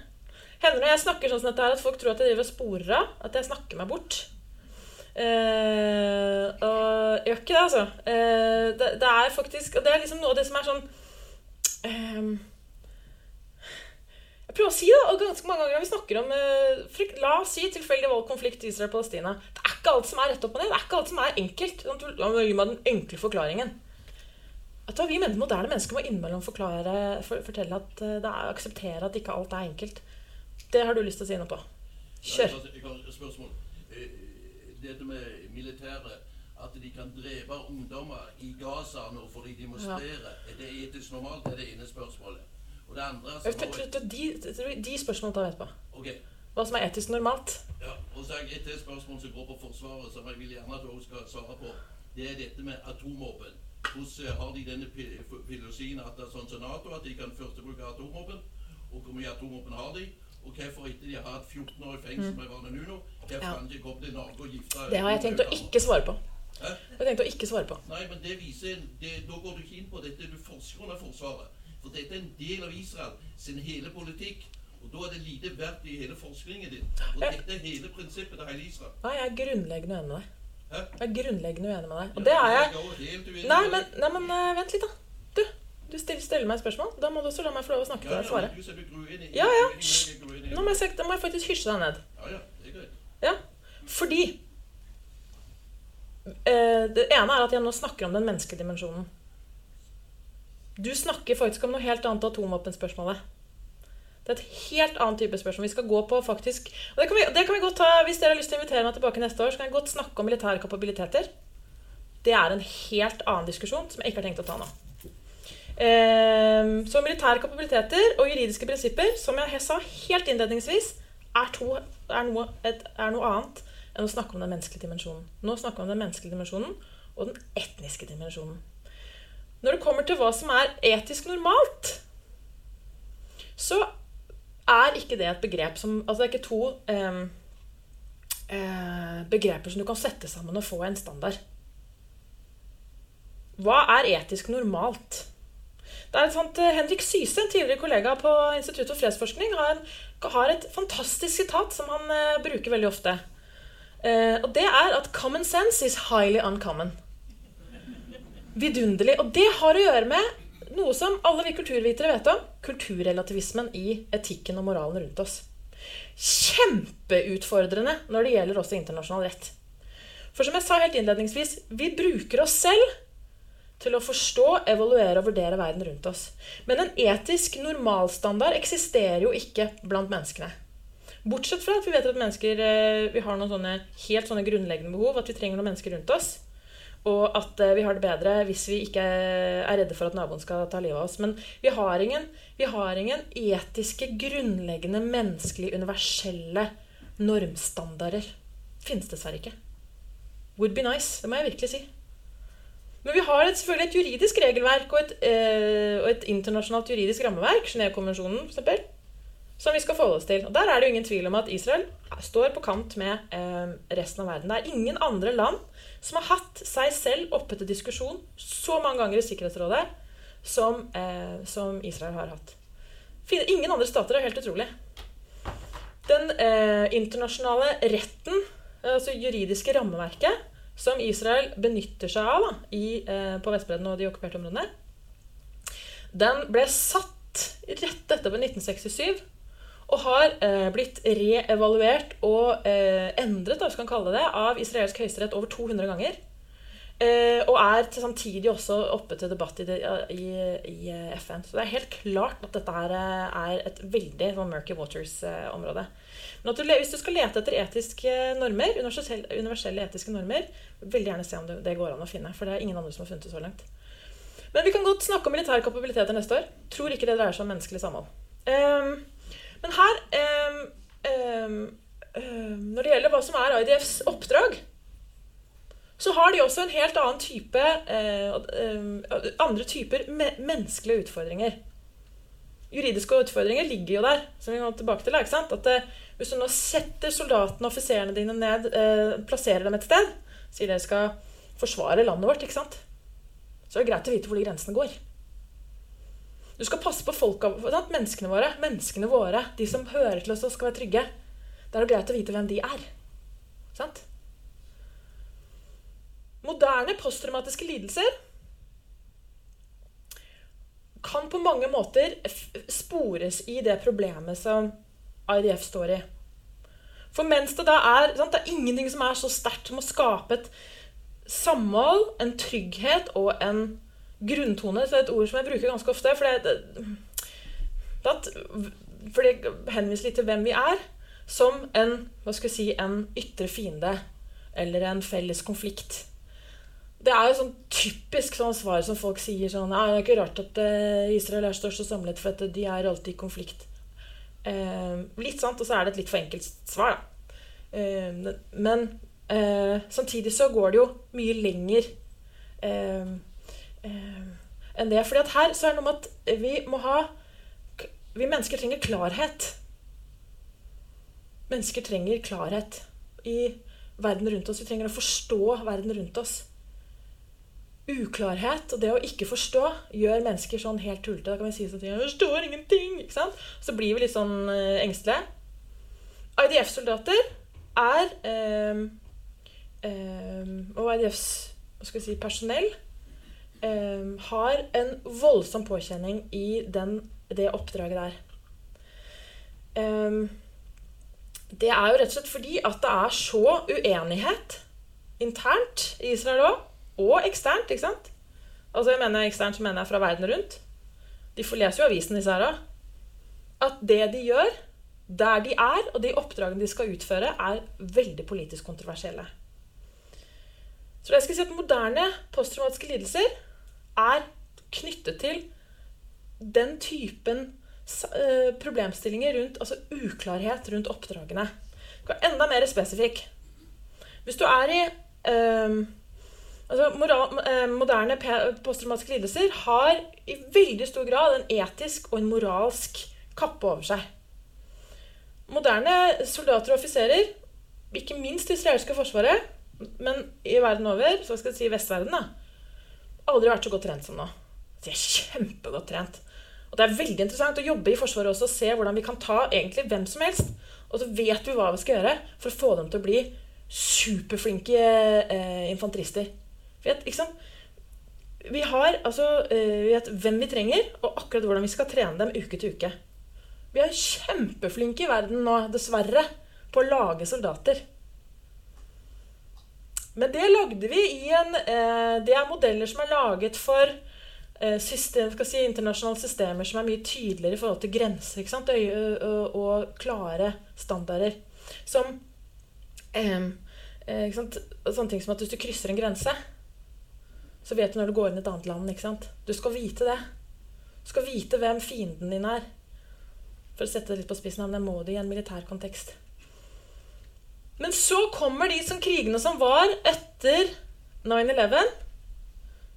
Hender når jeg snakker sånn dette her, at folk tror at jeg driver og sporer av. At jeg snakker meg bort. Eh, og gjør ikke det, altså. Eh, det, det er faktisk Og det er liksom noe av det som er sånn eh, Jeg prøver å si det, og ganske mange ganger når vi snakker om uh, La oss si tilfeldig voldkonflikt Israel-Palestina. Det er ikke alt som er rett opp og ned. Det er ikke alt som er enkelt. Sånn, du- Gi meg den enkle forklaringen. Du hva, Vi moderne mennesker må innimellom forklare, for, fortelle at eh, det er, akseptere at ikke alt er enkelt. Det har du lyst til å si noe på. Kjør. Jeg har- et spørsmål. Eh, Dette med militæret, at de kan drepe ungdommer i Gaza nå fordi de demonstrerer, er det etisk normalt? Det er det ene spørsmålet. Og det andre som du, De, de spørsmålene tar vi etterpå. Okay. Hva som er etisk normalt. ja, og så har jeg et spørsmål som går på Forsvaret, som jeg vil gjerne at dere skal svare på. Det er dette med atomvåpen. Hvordan eh, har de denne filosofien at det er sånn som NATO, at de kan førstebruke atomvåpen? Og hvor mye atomvåpen har de? Og hvorfor ikke de har hatt 14 år i fengsel med Varne Nuno? Hvorfor Mm. Ja. kan de ikke komme til Norge og gifte Det har jeg tenkt å ikke svare på. Hæ? Jeg tenkte tenkt å ikke svare på. Nei, men det viser det, Da går du ikke inn på dette. Du forsker under Forsvaret. For dette er en del av Israel sin hele politikk. Og da er det lite verdt i hele forskningen din. Og dette er hele prinsippet til hele Israel. Nei, jeg er grunnleggende enig med deg. Jeg er grunnleggende uenig med deg. Og det er jeg. Nei, men, nei, men eh, vent litt, da. Du, du stiller, stiller meg et spørsmål. Da må du også la meg få lov å snakke til deg og ja, svare. Ja, ja. Nå må jeg, da må jeg faktisk hysje deg ned. Ja, ja, det greit. Fordi eh, Det ene er at jeg nå snakker om den menneskelige dimensjonen. Du snakker faktisk om noe helt annet atomvåpenspørsmålet. Det er et helt annet type spørsmål. Vi skal gå på faktisk og det kan, vi, det kan vi godt ta, Hvis dere har lyst til å invitere meg tilbake neste år, så kan jeg godt snakke om militære kapabiliteter. Det er en helt annen diskusjon som jeg ikke har tenkt å ta nå. Ehm, så militære kapabiliteter og juridiske prinsipper, som jeg sa helt innledningsvis, er, to, er, noe, et, er noe annet enn å snakke om den menneskelige dimensjonen. Nå snakker vi om den menneskelige dimensjonen og den etniske dimensjonen. Når det kommer til hva som er etisk normalt, så er ikke det et begrep som Altså det er ikke to eh, begreper som du kan sette sammen og få en standard. Hva er etisk normalt? Det er et sånt, eh, Henrik Syse, en tidligere kollega på Institutt for fredsforskning, har, en, har et fantastisk sitat som han eh, bruker veldig ofte. Eh, og det er at 'common sense is highly uncommon'. Vidunderlig. Og det har å gjøre med noe som alle vi kulturvitere vet om. Kulturrelativismen i etikken og moralen rundt oss. Kjempeutfordrende når det gjelder også internasjonal rett. For som jeg sa helt innledningsvis, vi bruker oss selv til å forstå, evaluere og vurdere verden rundt oss. Men en etisk normalstandard eksisterer jo ikke blant menneskene. Bortsett fra at vi vet at mennesker eh, vi har noen sånne helt sånne grunnleggende behov, at vi trenger noen mennesker rundt oss. Og at eh, vi har det bedre hvis vi ikke er redde for at naboen skal ta livet av oss. Men vi har ingen, vi har ingen etiske, grunnleggende, menneskelige, universelle normstandarder. Finnes dessverre ikke. Would be nice. Det må jeg virkelig si. Men vi har et, selvfølgelig et juridisk regelverk og et, eh, og et internasjonalt juridisk rammeverk, Genévekonvensjonen f.eks., som vi skal forholde oss til. Og Der er det jo ingen tvil om at Israel står på kant med eh, resten av verden. Det er ingen andre land som har hatt seg selv oppe til diskusjon så mange ganger i Sikkerhetsrådet som, eh, som Israel har hatt. Ingen andre stater er helt utrolig. Den eh, internasjonale retten, altså juridiske rammeverket, som Israel benytter seg av da, i, eh, på Vestbredden og de okkuperte områdene, den ble satt rett etterpå 1967 og har eh, blitt reevaluert og eh, endret da, man kalle det, av israelsk høyesterett over 200 ganger. Eh, og er samtidig også oppe til debatt i, det, i, i, eh, FN. Så det er helt klart at dette her eh, er et veldig sånn Murky Waters-område. Men du, hvis du skal lete etter etiske normer, universelle etiske normer, veldig gjerne se om det, det, går an å finne. For det er ingen andre som har funnet det så langt. Men vi kan godt snakke om militære kapabiliteter neste år. Tror ikke det dreier seg om menneskelig samhold. Um, men her um, um, Når det gjelder hva som er IDFs oppdrag, så har de også en helt annen type uh, andre typer me menneskelige utfordringer. Juridiske utfordringer ligger jo der, som vi må tilbake til. At uh, Hvis du nå setter soldatene og offiserene dine ned, uh, plasserer dem et sted, sier dere skal forsvare landet vårt, ikke sant? så er det greit å vite hvor de grensene går. Du skal passe på folka, menneskene våre. Menneskene våre, De som hører til oss og skal være trygge. Det er jo greit å vite hvem de er. Sant? Moderne posttraumatiske lidelser kan på mange måter spores i det problemet som IDF står i. For mens det da er sant, Det er ingenting som er så sterkt som å skape et samhold, en trygghet og en grunntone. Er et ord som jeg bruker ganske ofte. For det, det henviser litt til hvem vi er. Som en, hva skal jeg si, en ytre fiende. Eller en felles konflikt. Det er jo sånn typisk sånn svar som folk sier sånn Det er ikke rart at uh, Israel er størst og samlet, for at de er alltid i konflikt. Eh, litt sant, og så er det et litt for enkelt svar, da. Eh, men samtidig så går det jo mye lenger enn det. fordi at her så er det noe med at vi må ha Vi mennesker trenger klarhet. Mennesker trenger klarhet i verden rundt oss. Vi trenger å forstå verden rundt oss. Uklarhet og det å ikke forstå gjør mennesker sånn helt tullete. Da kan vi si sånn Jeg forstår ingenting! Ikke sant? Så blir vi litt sånn uh, engstelige. IDF-soldater er eh, eh, Og IDFs hva skal vi si, personell um, har en voldsom påkjenning i den, det oppdraget der. Um, det er jo rett og slett fordi at det er så uenighet internt i Israel òg, og eksternt, ikke sant? Altså jeg mener eksternt så mener jeg fra verden rundt. De får lese jo avisen, disse her òg. At det de gjør, der de er, og de oppdragene de skal utføre, er veldig politisk kontroversielle. Så jeg skal si at moderne posttraumatiske lidelser er knyttet til den typen eh, problemstillinger rundt altså uklarhet rundt oppdragene. Enda mer spesifikk. Hvis du er i um, altså moral, eh, Moderne posttraumatiske lidelser har i veldig stor grad en etisk og en moralsk kappe over seg. Moderne soldater og offiserer, ikke minst det israelske forsvaret, men i verden over, så skal jeg si vestverden, da, aldri vært så godt trent som nå. De er kjempegodt trent. Og det er veldig interessant å jobbe i Forsvaret også og se hvordan vi kan ta egentlig hvem som helst. Og så vet vi hva vi skal gjøre for å få dem til å bli superflinke eh, infanterister. Vet, ikke sant? Vi har altså eh, vet hvem vi trenger, og akkurat hvordan vi skal trene dem uke til uke. Vi er kjempeflinke i verden nå, dessverre, på å lage soldater. Men det lagde vi i en eh, Det er modeller som er laget for eh, system, si, internasjonale systemer som er mye tydeligere i forhold til grenser? Og, og, og klare standarder. Som eh? Sånne ting som at hvis du krysser en grense, så vet du når du går inn i et annet land. Du skal vite det. Du skal vite hvem fienden din er. For å sette det litt på spissen, men det må du i en militær kontekst. Men så kommer de som krigene som var etter 9-11,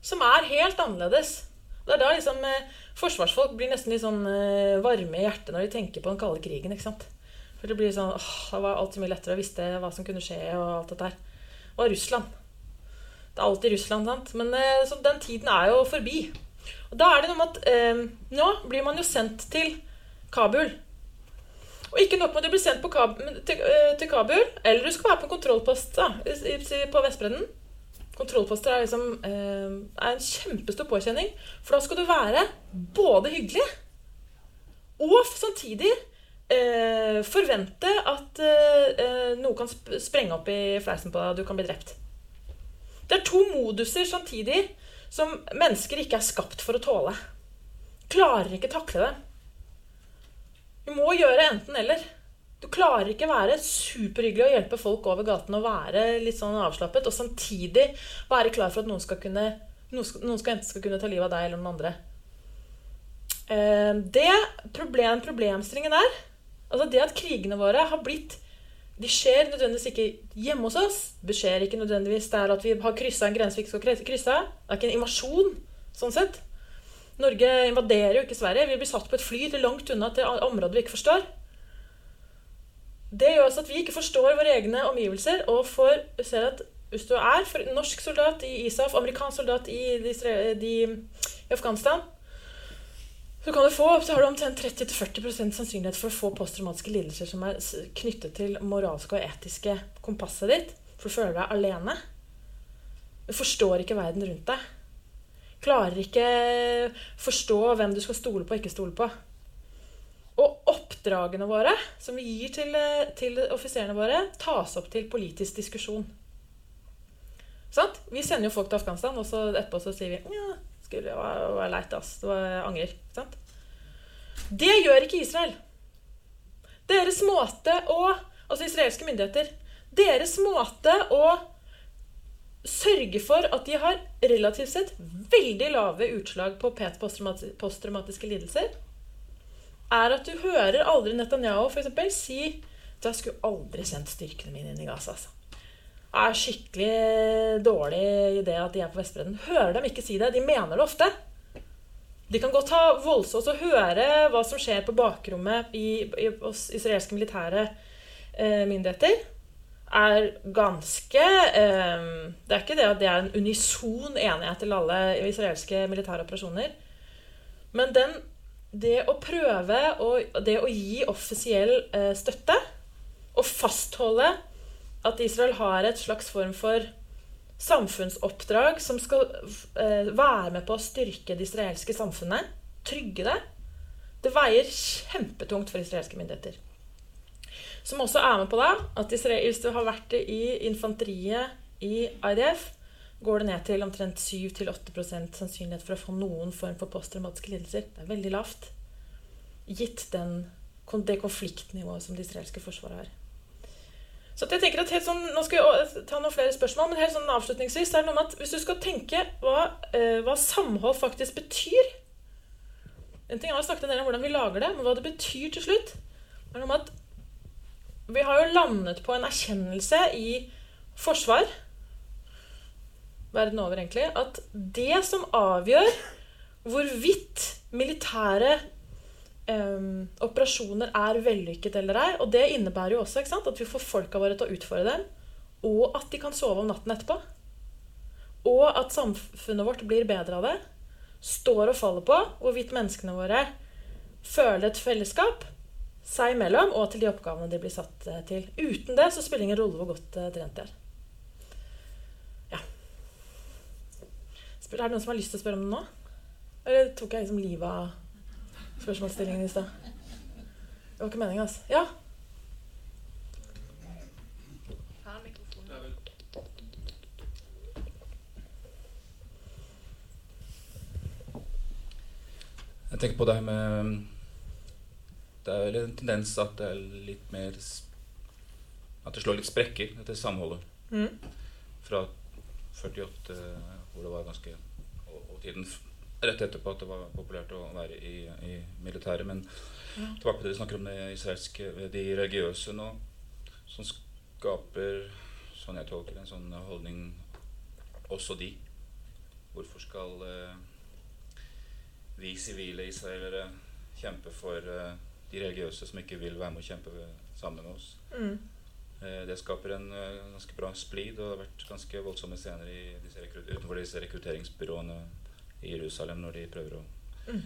som er helt annerledes. Det er da liksom eh, forsvarsfolk blir nesten litt sånn eh, varme i hjertet når de tenker på den kalde krigen. ikke sant? For det blir sånn, åh, det var alt så mye lettere å visste hva som kunne skje. og alt dette her. Og Russland. Det er alltid Russland, sant? Men eh, den tiden er jo forbi. Og da er det noe med at eh, Nå blir man jo sendt til Kabul. Og ikke nok med at du blir sendt Kab til, eh, til, Kabul, eller du skal være på kontrollpost da, på Vestbredden. Kontrollposter er, liksom, eh, er en kjempestor påkjenning. For da skal du være både hyggelig og samtidig eh, forvente at eh, eh noe kan sprenge opp i fleisen på deg, og du kan bli drept. Det er to moduser samtidig som mennesker ikke er skapt for å tåle. Klarer ikke takle det. Du må gjøre enten-eller. Du klarer ikke være superhyggelig og hjelpe folk over gaten og være litt sånn avslappet, og samtidig være klar for at noen skal kunne noen skal, enten skal kunne ta livet av deg eller noen andre. Eh, det problem, problemstillingen er altså det at krigene våre har blitt de skjer nødvendigvis ikke hjemme hos oss. Det skjer ikke nødvendigvis der at vi har kryssa en grense vi ikke skal krysse. Det er ikke en invasjon sånn sett. Norge invaderer jo ikke Sverige. Vi blir satt på et fly til langt unna til områder vi ikke forstår. Det gjør altså at vi ikke forstår våre egne omgivelser og får ser at hvis du er norsk soldat i ISAF, amerikansk soldat i, de, i Afghanistan så, få, så har du omtrent 30-40% sannsynlighet for å få posttraumatiske lidelser som er knyttet til moralske og etiske kompasset ditt. For du føler deg alene. Du forstår ikke verden rundt deg. Klarer ikke forstå hvem du skal stole på og ikke stole på. Og oppdragene våre, som vi gir til, til offiserene våre, tas opp til politisk diskusjon. Sant? Vi sender jo folk til Afghanistan, og så etterpå så sier vi ja, skulle, det var leit, ass. Det var angrer. Sant? Det gjør ikke Israel. Deres måte å Altså israelske myndigheter. Deres måte å sørge for at de har relativt sett veldig lave utslag på posttraumatiske lidelser, er at du hører aldri Netanyahu eksempel, si at jeg skulle aldri sendt styrkene mine inn i Gaza. Altså er skikkelig dårlig idé at de er på Vestbredden. Hører dem ikke si det. De mener det ofte. De kan godt ha voldsomt å høre hva som skjer på bakrommet i, i, hos israelske militære eh, myndigheter. Er ganske eh, Det er ikke det at det er en unison enighet til alle israelske militære operasjoner. Men den, det å prøve og det å gi offisiell eh, støtte og fastholde at Israel har et slags form for samfunnsoppdrag som skal eh, være med på å styrke det israelske samfunnet. Trygge det. Det veier kjempetungt for israelske myndigheter. Som også er med på da, at hvis du har vært i infanteriet i IDF, går det ned til omtrent 7-8% sannsynlighet for å få noen form for posttraumatiske lidelser. Det er veldig lavt, gitt den, det konfliktnivået som det israelske forsvaret har. Så jeg tenker at helt sånn, Nå skal jeg ta noen flere spørsmål, men helt sånn avslutningsvis er det noe med at hvis du skal tenke hva, eh, hva samhold faktisk betyr En ting er å snakke en del om hvordan vi lager det, men hva det betyr til slutt, er noe med at vi har jo landet på en erkjennelse i forsvar verden over, egentlig, at det som avgjør hvorvidt militære um, operasjoner er vellykket eller ei, og det innebærer jo også sant, at vi får folka våre til å utfordre dem, og at de kan sove om natten etterpå, og at samfunnet vårt blir bedre av det, står og faller på hvorvidt menneskene våre føler et fellesskap seg imellom og til de oppgavene de blir satt eh, til. Uten det så spiller det ingen rolle hvor godt uh, trent de er. Er det noen som har lyst til å spørre om det nå? Eller tok jeg liksom livet av spørsmålsstillingen i stad? Det var ikke meninga, altså. Ja? Jeg tenker på det her med Det er vel en tendens at det er litt mer At det slår litt sprekker, dette samholdet. Mm. Fra 48 hvor det var ganske Og, og tiden rett etterpå at det var populært å være i, i militæret. Men ja. tilbake til det vi snakker om det israelske, de religiøse nå, som skaper, sånn jeg tolker en sånn holdning Også de. Hvorfor skal eh, vi sivile israelere kjempe for uh, de religiøse som ikke vil være med å kjempe sammen med oss? Mm. Eh, det skaper en eh, ganske bra splid, og det har vært ganske voldsomme scener disse utenfor disse rekrutteringsbyråene i Jerusalem når de prøver å mm.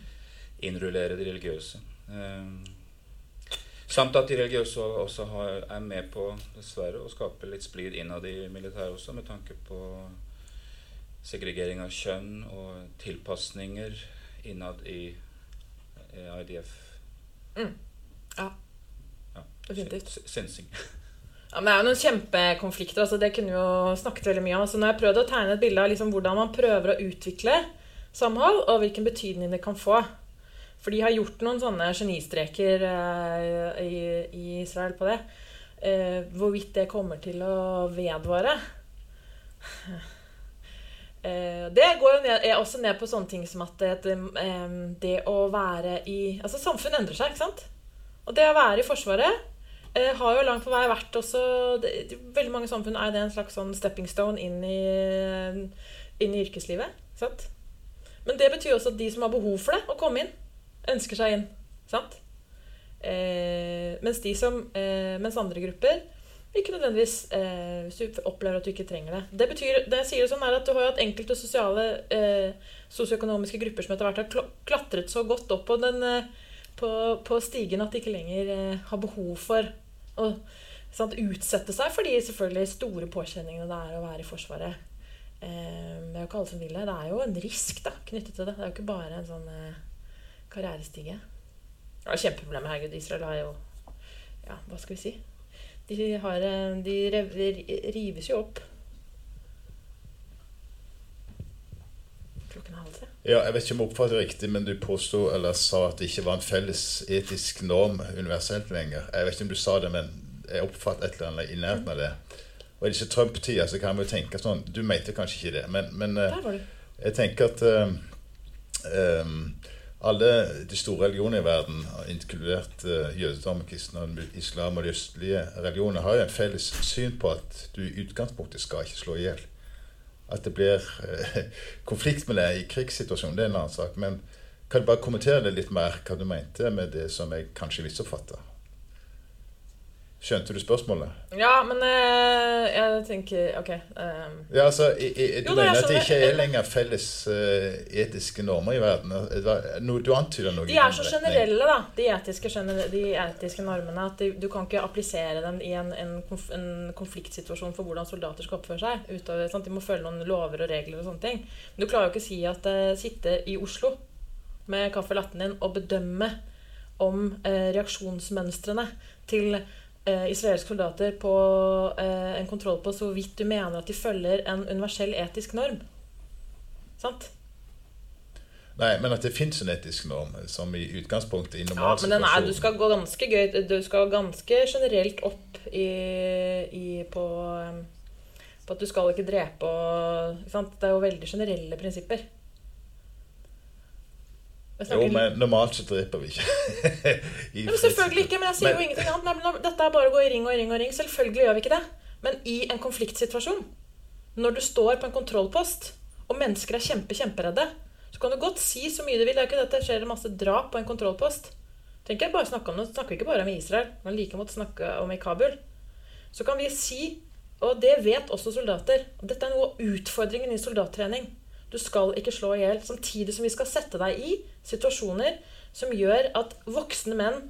innrullere de religiøse. Eh, samt at de religiøse også har, er med på dessverre å skape litt splid innad i militæret også, med tanke på segregering av kjønn og tilpasninger innad i IDF. Mm. Ja. ja. Definitivt. Sensing. Ja, men Det er jo noen kjempekonflikter. altså Det kunne vi jo snakket veldig mye om. altså Når jeg prøvde å tegne et bilde av liksom hvordan man prøver å utvikle samhold, og hvilken betydning det kan få For de har gjort noen sånne genistreker eh, i, i, Israel på det. Eh, hvorvidt det kommer til å vedvare. Eh, det går jo ned, også ned på sånne ting som at det, eh, det å være i Altså, samfunn endrer seg, ikke sant? Og det å være i Forsvaret eh, har jo langt på vei vært også det, Veldig mange samfunn er det en slags sånn stepping stone inn i, inn i yrkeslivet. Sant? Men det betyr også at de som har behov for det, å komme inn, ønsker seg inn. Sant? Eh, mens, som, eh, mens andre grupper ikke nødvendigvis eh, Hvis du opplever at du ikke trenger det. Det betyr, det sier det sånn er at Du har hatt enkelte sosiale eh, sosioøkonomiske grupper som etter hvert har klatret så godt opp på den eh, på, på stigen at de ikke lenger eh, har behov for å sant, utsette seg for de selvfølgelig store påkjenningene det er å være i Forsvaret. Eh, det er jo ikke alle som vil det. Det er jo en risk da, knyttet til det. Det er jo ikke bare en sånn eh, karrierestige. Det er kjempeproblemet. Herregud, Israel har jo Ja, hva skal vi si? De, har, de rives jo opp klokken halv tre. Ja, jeg vet ikke om jeg oppfattet det riktig, men du påstod eller sa at det ikke var en felles etisk norm universelt lenger. Jeg vet ikke om du sa det, men jeg oppfattet et eller annet i nærheten av det. Og i disse Trump-tider så kan vi jo tenke sånn Du mente kanskje ikke det, men, men eh, jeg tenker at um, um, alle de store religionene i verden, inkludert uh, jødedom, kristendom, islam og de østlige religionene, har jo en felles syn på at du i utgangspunktet skal ikke slå i hjel. At det blir eh, konflikt med det i krigssituasjonen, det er en annen sak. Men kan du bare kommentere det litt mer, hva du mente med det som jeg kanskje misoppfatta? Skjønte du spørsmålet? Ja, men uh, jeg tenker Ok. Um, ja, altså, i, i, Du jo, mener at det ikke er lenger felles uh, etiske normer i verden? No, du antyder noe? De er så generelle, da, de etiske, de etiske normene, at de, du kan ikke applisere dem i en, en, konf, en, konfliktsituasjon for hvordan soldater skal oppføre seg. Utover, de må følge noen lover og regler og sånne ting. Men du klarer jo ikke å si at uh, sitte i Oslo med caffè latten din og bedømme om reaksjonsmønstrene til israelske soldater på eh, en så vidt du mener at de følger en universell etisk norm. Sant? Nei, men at det fins en etisk norm som i utgangspunktet i Ja, men den er, du skal gå ganske gøy Du skal ganske generelt opp i, i på, på at du skal ikke drepe og ikke sant? Det er jo veldig generelle prinsipper. Jo, men normalt så dreper vi ikke. Men selvfølgelig ikke, men jeg sier jo Men- ingenting annet. Dette er bare å gå i ring og i ring og ring. Selvfølgelig gjør vi ikke det. Men i en konfliktsituasjon, når du står på en kontrollpost, og mennesker er kjempe, kjemperedde, så kan du godt si så mye du vil. Det er ikke dette skjer masse drap på en kontrollpost. Tenker jeg bare snakke om det. Snakker vi ikke bare om Israel, men like måtte snakke om i Kabul. Så kan vi si, og det vet også soldater, og dette er noe av utfordringen i soldattrening. Du skal ikke slå i hjel. Samtidig som vi skal sette deg i situasjoner som gjør at voksne menn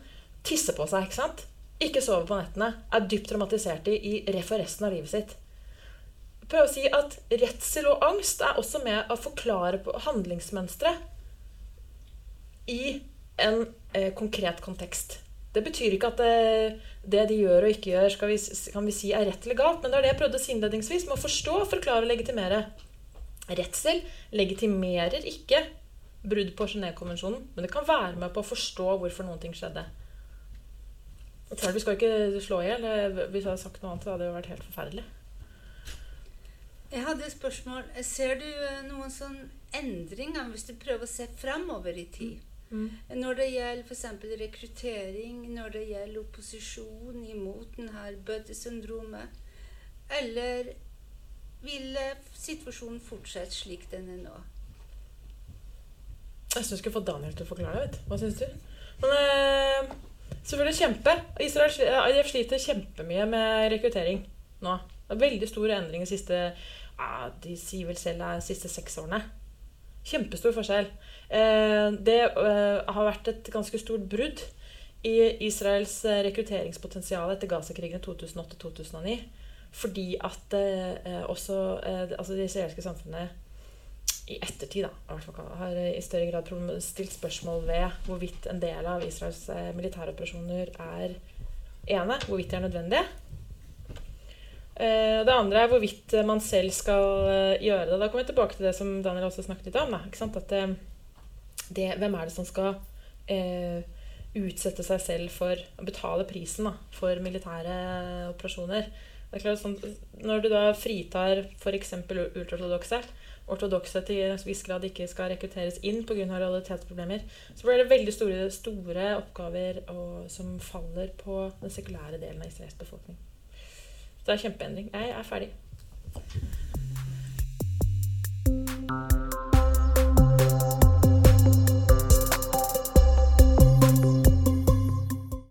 tisser på seg, ikke sant? Ikke sover på nettene, er dypt traumatiserte i, i og resten av livet sitt. Prøv å si at redsel og angst er også med å forklare på handlingsmønstre i en eh, konkret kontekst. Det betyr ikke at det, det de gjør og ikke gjør, skal vi, kan vi si er rett eller galt, men det er det jeg prøvde å si innledningsvis. Med å forstå, forklare og legitimere. Redsel legitimerer ikke brudd på Genévekonvensjonen, men det kan være med på å forstå hvorfor noen ting skjedde. Jeg klart, Vi skal ikke slå i hjel. Hvis jeg hadde sagt noe annet, så hadde det vært helt forferdelig. Jeg hadde et spørsmål. Ser du eh, noen sånn endringer hvis du prøver å se fremover i tid? Når det gjelder f.eks. rekruttering, når det gjelder opposisjon imot denne bøddesyndromet? Eller vil eh, situasjonen fortsette slik den er nå? Jeg syns du skulle få Daniel til å forklare det. Hva syns du? Men øh, selvfølgelig kjempe. Israel sli- eh, sliter kjempemye med rekruttering nå. Det er veldig stor endring de siste ja, De sier vel selv de siste seks årene. Kjempestor forskjell. Eh, det eh, har vært et ganske stort brudd i Israels rekrutteringspotensial etter Gaza-krigen i 2008-2009. Fordi at eh, også eh, altså det israelske samfunnet i ettertid da, har i større grad stilt spørsmål ved hvorvidt en del av Israels eh, militæroperasjoner er ene, hvorvidt de er nødvendige. Eh, det andre er hvorvidt man selv skal eh, gjøre det. Da kommer vi tilbake til det som Daniel også snakket litt om. At eh, det, hvem er det som skal eh, utsette seg selv for å betale prisen da, for militære operasjoner? Det er klart sånn, Når du da fritar f.eks. ultraortodokse, ortodokse til en viss grad ikke skal rekrutteres inn pga. realitetsproblemer, så blir det veldig store, store oppgaver og, som faller på den sekulære delen av Israels befolkning. Så det er kjempeendring. Jeg er ferdig.